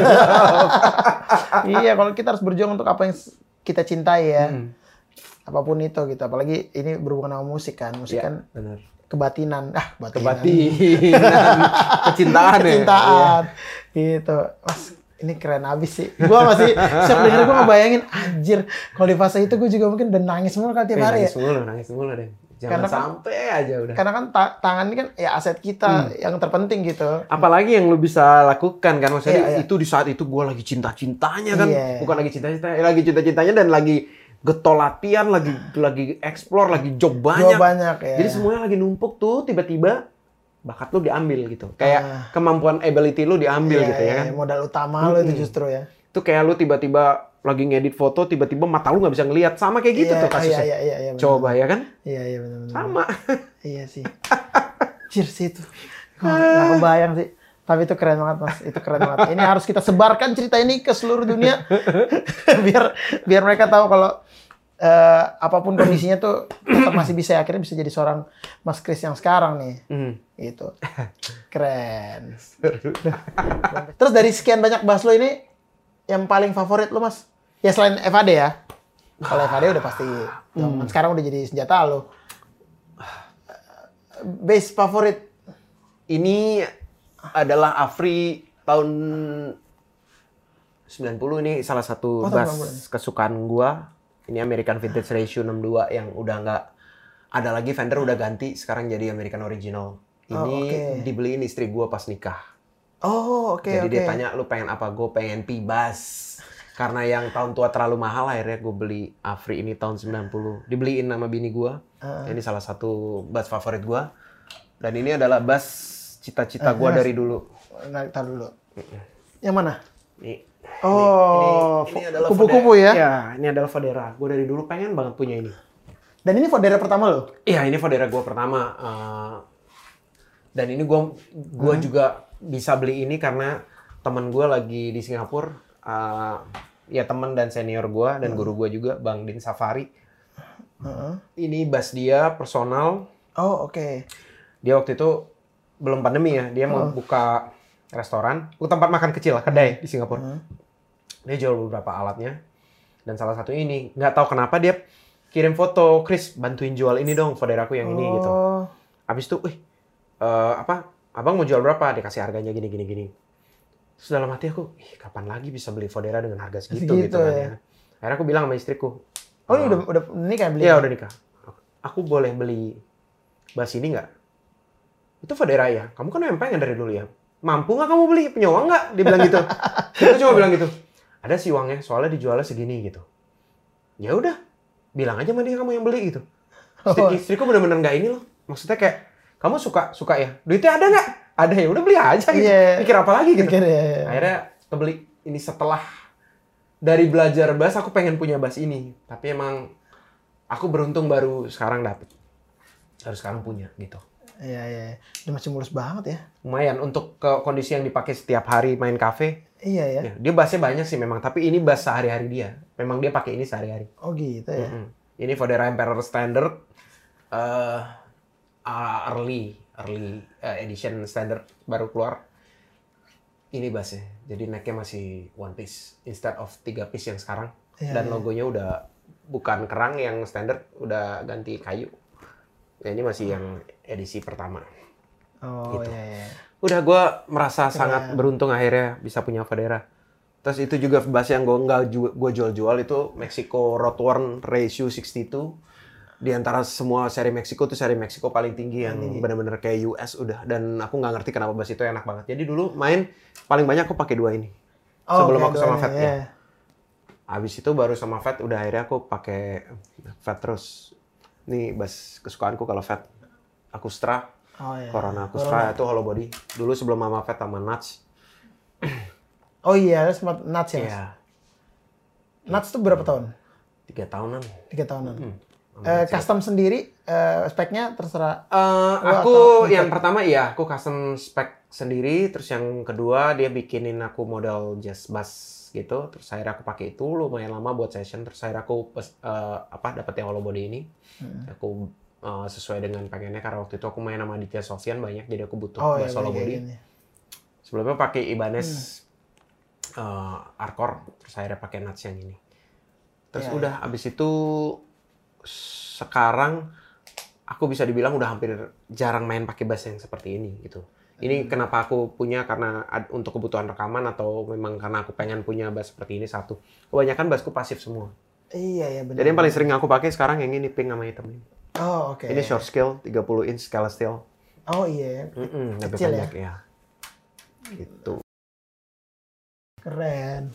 iya, kalau kita harus berjuang untuk apa yang kita cintai ya. Hmm. Apa pun itu gitu. Apalagi ini berhubungan sama musik kan. Musik Iya, kan benar kebatinan. Ah, kebatinan. Kebatinan, kecintaan ya. Kecintaan. Gitu. Mas, ini keren abis sih. Gua masih setiap denger gua ngebayangin anjir kalau di fase itu gua juga mungkin udah nangis mulu kali Iya. tiap hari ya. nangis mulu, nangis mulu deh. Jangan Karena kan- sampai aja udah. Karena kan ta- tangan ini kan ya aset kita Hmm. yang terpenting gitu. Apalagi yang lu bisa lakukan kan maksudnya Iya, iya. itu di saat itu gua lagi cinta-cintanya kan. Iya. Bukan lagi cinta-cinta, eh, lagi cinta-cintanya dan lagi getol latihan, lagi lagi explore, lagi job banyak. Gua banyak ya. Jadi semuanya lagi numpuk tuh tiba-tiba bakat lu diambil gitu. Kayak Ah. kemampuan ability lu diambil Iya, gitu ya iya, kan. Modal utama lo itu justru ya. Itu kayak lu tiba-tiba lagi ngedit foto, tiba-tiba mata lu nggak bisa ngelihat. Sama kayak gitu Iya, tuh kasusnya. Iya, iya, iya, iya, benar. Coba ya kan? Iya, iya benar benar. Sama. Iya sih. Cheers sih itu. Wah, nggak kebayang sih. Tapi itu keren banget mas, itu keren banget. Ini harus kita sebarkan cerita ini ke seluruh dunia, biar biar mereka tahu kalau eh, apa pun kondisinya tuh tetap masih bisa akhirnya bisa jadi seorang Mas Kris yang sekarang nih. Hmm. Itu keren. Terus dari sekian banyak bahas lo ini, yang paling favorit lo mas? Ya selain FAD ya. Kalau FAD udah pasti, Hmm. sekarang udah jadi senjata lo. Base favorit Ini adalah Afri tahun 90 ini salah satu Oh, bass kesukaan gua. Ini American Vintage Ratio 62 yang udah nggak ada lagi Fender udah ganti sekarang jadi American Original. Ini Oh, oke. dibeliin istri gua pas nikah. Oh oke jadi oke. dia tanya lu pengen apa? Gue pengen P-Bass. Karena yang tahun tua terlalu mahal akhirnya gue beli Afri ini tahun 90. Dibeliin nama bini gua. Ah. Ini salah satu bass favorit gua. Dan ini adalah bass cita-cita Ah, gua mas. dari dulu. Nah, tar dulu. Yang mana? Nih. Oh, ini, ini adalah kupu-kupu ya? Ya, ini adalah Fodera. Gue dari dulu pengen banget punya ini. Dan ini Fodera pertama lo? Iya, ini Fodera gue pertama. eh, dan ini gue gua Hmm. juga bisa beli ini karena teman gue lagi di Singapura. eh, ya teman dan senior gue Hmm. dan guru gue juga, Bang Din Safari. Heeh. Ini bass dia personal. Oh oke. Dia waktu itu belum pandemi ya. Dia mau Oh. buka restoran, uh, tempat makan kecil, kedai di Singapura. Hmm. Dia jual beberapa alatnya. Dan salah satu ini, nggak tahu kenapa dia kirim foto, Chris bantuin jual ini dong, Foderaku yang ini gitu. Oh, Habis itu, wih, eh, apa? Abang mau jual berapa? Dikasih harganya gini gini gini. Terus dalam hati aku, ih kapan lagi bisa beli Fodera dengan harga segitu Segitu, gitu kan ya. ya. Akhirnya aku bilang sama istriku, Oh ini udah udah ini kan beli? Iya udah nikah. Aku boleh beli bass ini nggak? Itu Fodera ya. Kamu kan yang pengen dari dulu ya. Mampu nggak kamu beli? Uang nggak? Dia bilang gitu. Aku cuma bilang gitu. Ada sih uangnya, soalnya dijualnya segini gitu. Ya udah, bilang aja sama dia kamu yang beli gitu. Istri, Oh. istriku bener-bener nggak ini loh. Maksudnya kayak kamu suka suka ya. Duitnya ada nggak? Ada ya udah beli aja gitu. Iya. Pikir apa lagi gitu. Pikir, ya, ya. Akhirnya kebeli ini setelah dari belajar bass aku pengen punya bass ini. Tapi emang aku beruntung baru sekarang dapet. Harus sekarang punya gitu. Iya iya. Dia masih mulus banget ya. Lumayan untuk ke kondisi yang dipakai setiap hari main cafe. Iya ya. Ya, dia bassnya banyak sih memang, tapi ini bass sehari-hari dia. Memang dia pakai ini sehari-hari. Oh gitu ya. Mm-mm. Ini Fodera Emperor Standard eh uh, early early uh, edition standard baru keluar. Ini bassnya. Jadi necknya masih one piece instead of tiga piece yang sekarang. Iya, Dan iya. logonya udah bukan kerang yang standard, udah ganti kayu. Ya, ini masih yang edisi pertama. Oh Gitu. iya iya. Udah gue merasa Keren. sangat beruntung akhirnya bisa punya Fodera. Terus itu juga bass yang gue nggak gue jual-jual itu Mexico Roadworn Ratio 62. Di antara semua seri Mexico tuh seri Mexico paling tinggi yang Tinggi. benar-benar kayak US udah. Dan aku nggak ngerti kenapa bass itu enak banget. Jadi dulu main paling banyak aku pakai dua ini. Sebelum oke, aku sama Fat iya. ya. Habis itu baru sama Fat udah akhirnya aku pakai Fat terus. Ini bass kesukaanku kalau Fat. Akustra, Oh iya. Corona Akustra itu hollow body. Dulu sebelum Mama Fat sama Nuts. Oh iya, sempat Nuts ya. Iya, Nuts tuh berapa tahun? tiga tahunan. Tiga tahunan. Hmm. Eh, custom sendiri, eh, speknya terserah. Oh, aku atau- yang pertama iya, aku custom spec sendiri. Terus yang kedua dia bikinin aku model jazz bass gitu. Terus akhirnya aku pakai itu lumayan lama buat session. Terus akhirnya aku eh, apa dapat yang hollow body ini. Hmm. Aku eh, sesuai dengan pengennya karena waktu itu aku main sama Aditya Sofian banyak jadi aku butuh Oh iya, bass hollow kayak body. gini. Sebelumnya pakai Ibanez Hmm. eh, Arcor, terus akhirnya pakai Nuts yang ini. Terus Iya, udah abis itu sekarang aku bisa dibilang udah hampir jarang main pakai bass yang seperti ini gitu. Ini kenapa aku punya karena ad- untuk kebutuhan rekaman atau memang karena aku pengen punya bass seperti ini satu. Kebanyakan bassku pasif semua. Iya, iya benar. Jadi yang paling sering aku pakai sekarang yang ini pink sama hitam ini. Oh, oke. Ini short scale 30 inch scala steel. Oh iya, Mm-mm, lebih Kecil ya? pendek ya. Gitu. keren.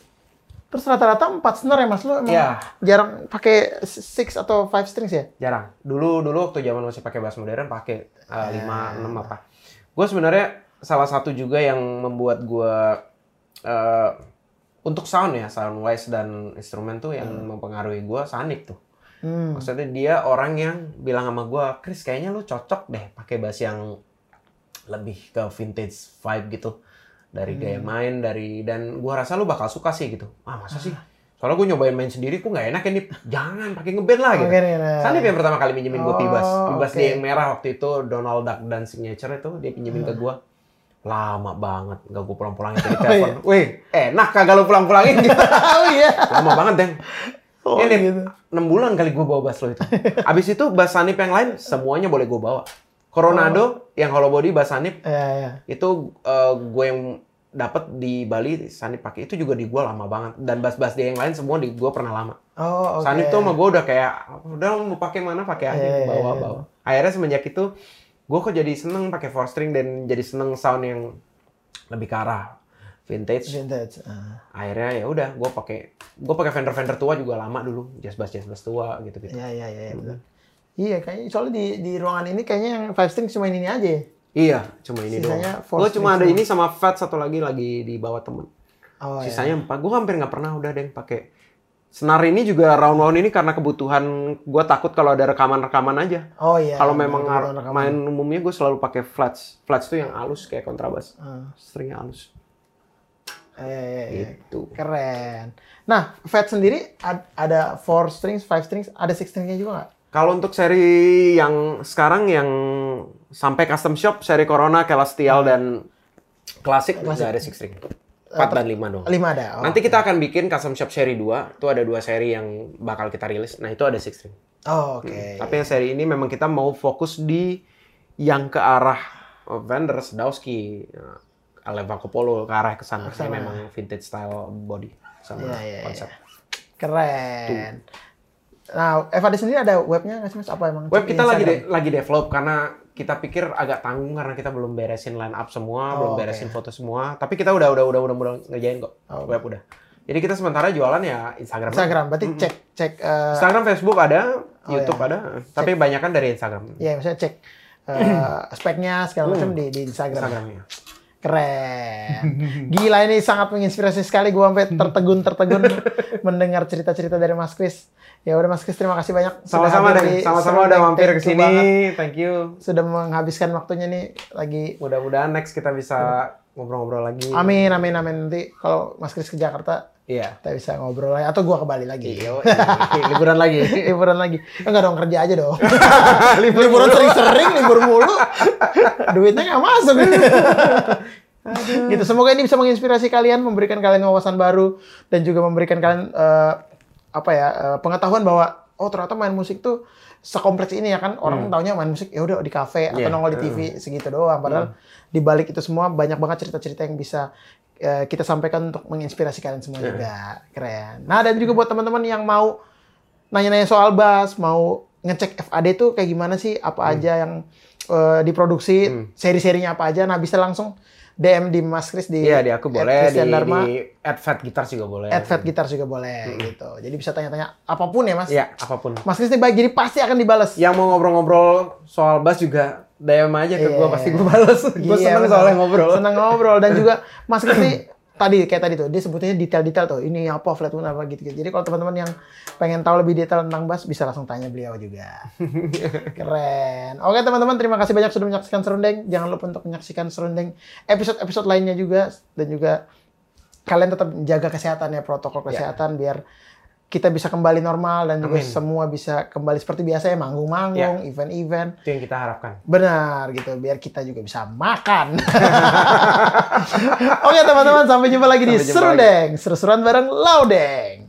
Terus rata-rata empat snare ya mas, lu emang Iya. jarang pakai six atau five strings ya? Jarang. Dulu dulu waktu zaman masih pakai bass modern pakai uh. 5 6 apa. Gue sebenarnya salah satu juga yang membuat gue uh, untuk sound ya, sound wise dan instrumen tuh yang mempengaruhi gue Sanik tuh. Hmm. Maksudnya dia orang yang bilang sama gue, Chris kayaknya lu cocok deh pakai bass yang lebih ke vintage vibe gitu. Dari gaya main, dari dan gua rasa lu bakal suka sih gitu. Ah masa sih? Soalnya gue nyobain main sendiri, kok nggak enak ya nih. Jangan pakai ngeband lah gitu. Nih, nah. Sanip yang pertama kali minjemin gue Oh, Pibas. Pibas oke. dia yang merah waktu itu Donald Duck dan Signature itu dia pinjemin ke gue. Lama banget, gak gue pulang-pulangin dari telepon. Wih, enak kagak lu pulang-pulangin gitu. oh iya. Lama banget, Deng. Oh, Ini gitu. 6 bulan kali gue bawa bass lo itu. Abis itu bass Sanip yang lain semuanya boleh gue bawa. Coronado yang hollow body bass Sanip Iya, iya. itu eh, gue yang dapat di Bali Sanip pakai itu juga di gue lama banget dan bass-bass dia yang lain semua di gue pernah lama. Oh, oke. Sanip tuh sama gue udah kayak udah mau pakai mana pakai aja Iya, iya, bawa iya. bawa. Akhirnya semenjak itu gue kok jadi seneng pakai four string dan jadi seneng sound yang lebih ke arah vintage. Vintage. Ah. Akhirnya ya udah gue pakai gue pakai Fender Fender tua juga lama dulu jazz bass jazz bass tua gitu gitu. Iya, iya, iya, iya. Iya, kayaknya soalnya di di ruangan ini kayaknya yang five string cuma ini aja. ya? Iya, cuma ini Sisanya doang. Gue cuma ada ini sama Fat satu lagi lagi di bawah temen. Oh, iya. Sisanya empat. Gue hampir nggak pernah udah deh pakai. Senar ini juga round round ini karena kebutuhan gue takut kalau ada rekaman-rekaman aja. Oh iya. kalau memang rekaman. main umumnya gue selalu pakai flats. Flats tuh yang halus kayak kontrabas. Ah. Stringnya halus. Iya, iya, iya. Gitu. Keren. Nah, Fat sendiri ad- ada four strings, five strings, ada six stringnya juga nggak? Kalau untuk seri yang sekarang yang sampai custom shop, seri Corona, Celestial dan klasik nggak ada six string. 4 dan 5 dong. Lima ada. Oh. Nanti kita akan bikin custom shop seri 2. Itu ada dua seri yang bakal kita rilis. Nah, itu ada six string. Oh, oke. Tapi yang seri ini memang kita mau fokus di yang ke arah uh, Vander, Sadowski, uh, Aleva Kopolo ke arah ke sana. Ini memang vintage style body sama Iya, iya, iya. konsep. Keren. Nah, Eva di sendiri ada webnya nggak sih mas? Apa emang? Web kita lagi Instagram? de- lagi develop karena kita pikir agak tanggung karena kita belum beresin line up semua, Oh, belum beresin foto semua. Tapi kita udah udah udah udah udah ngerjain kok. Oh, Web udah. Jadi kita sementara jualan ya Instagram. Instagram. Berarti cek cek. eh, Instagram, Facebook ada, Oh, YouTube iya. ada, tapi banyak kan dari Instagram. ya misalnya cek eh, speknya segala macam di di Instagram. Instagramnya. Keren. Gila ini sangat menginspirasi sekali. Gue sampai tertegun-tertegun mendengar cerita-cerita dari Mas Kris. Ya udah Mas Kris terima kasih banyak. Sama-sama deh, sama-sama udah mampir ke sini. Thank you. Sudah menghabiskan waktunya nih lagi. Mudah-mudahan next kita bisa ngobrol-ngobrol lagi. Amin, amin, amin. Nanti kalau Mas Kris ke Jakarta, Iya. kita bisa ngobrol lagi. Atau gua ke Bali lagi. Iya, liburan lagi. liburan lagi. Enggak dong, kerja aja dong. liburan sering-sering, libur mulu. Duitnya nggak masuk. gitu. Semoga ini bisa menginspirasi kalian, memberikan kalian wawasan baru dan juga memberikan kalian eh, apa ya eh, pengetahuan bahwa oh ternyata main musik tuh sekompleks ini ya kan orang taunya main musik ya udah di kafe atau Iya. nongol di TV segitu doang padahal di balik itu semua banyak banget cerita-cerita yang bisa eh, kita sampaikan untuk menginspirasi kalian semua juga keren nah dan juga buat teman-teman yang mau nanya-nanya soal bass, mau ngecek FAD itu kayak gimana sih, apa Hmm. aja yang eh, diproduksi, seri-serinya apa aja, nah bisa langsung DM di Mas Kris di Iya, di aku boleh di, Dharma, di add fat gitar juga boleh. at Fat Guitars juga boleh gitu. Jadi bisa tanya-tanya apa pun ya Mas. Iya, apa pun. Mas Kris ini baik, jadi pasti akan dibalas. Yang mau ngobrol-ngobrol soal bass juga DM aja ke Iya. gua pasti gua balas. gua Iya, seneng soalnya ngobrol. Senang ngobrol dan juga Mas Kris ini tadi kayak tadi tuh dia sebutnya detail-detail tuh ini apa flat tone apa gitu-gitu. Jadi kalau teman-teman yang pengen tahu lebih detail tentang bass bisa langsung tanya beliau juga. Keren. Oke teman-teman terima kasih banyak sudah menyaksikan Serundeng. Jangan lupa untuk menyaksikan Serundeng episode-episode lainnya juga dan juga kalian tetap jaga kesehatan ya protokol kesehatan biar kita bisa kembali normal dan juga Amin. semua bisa kembali seperti biasa ya manggung-manggung, event-event. Itu yang kita harapkan. Benar gitu, biar kita juga bisa makan. Oke teman-teman, sampai jumpa lagi di Sampai jumpa Serundeng, seru-seruan bareng Laudeng.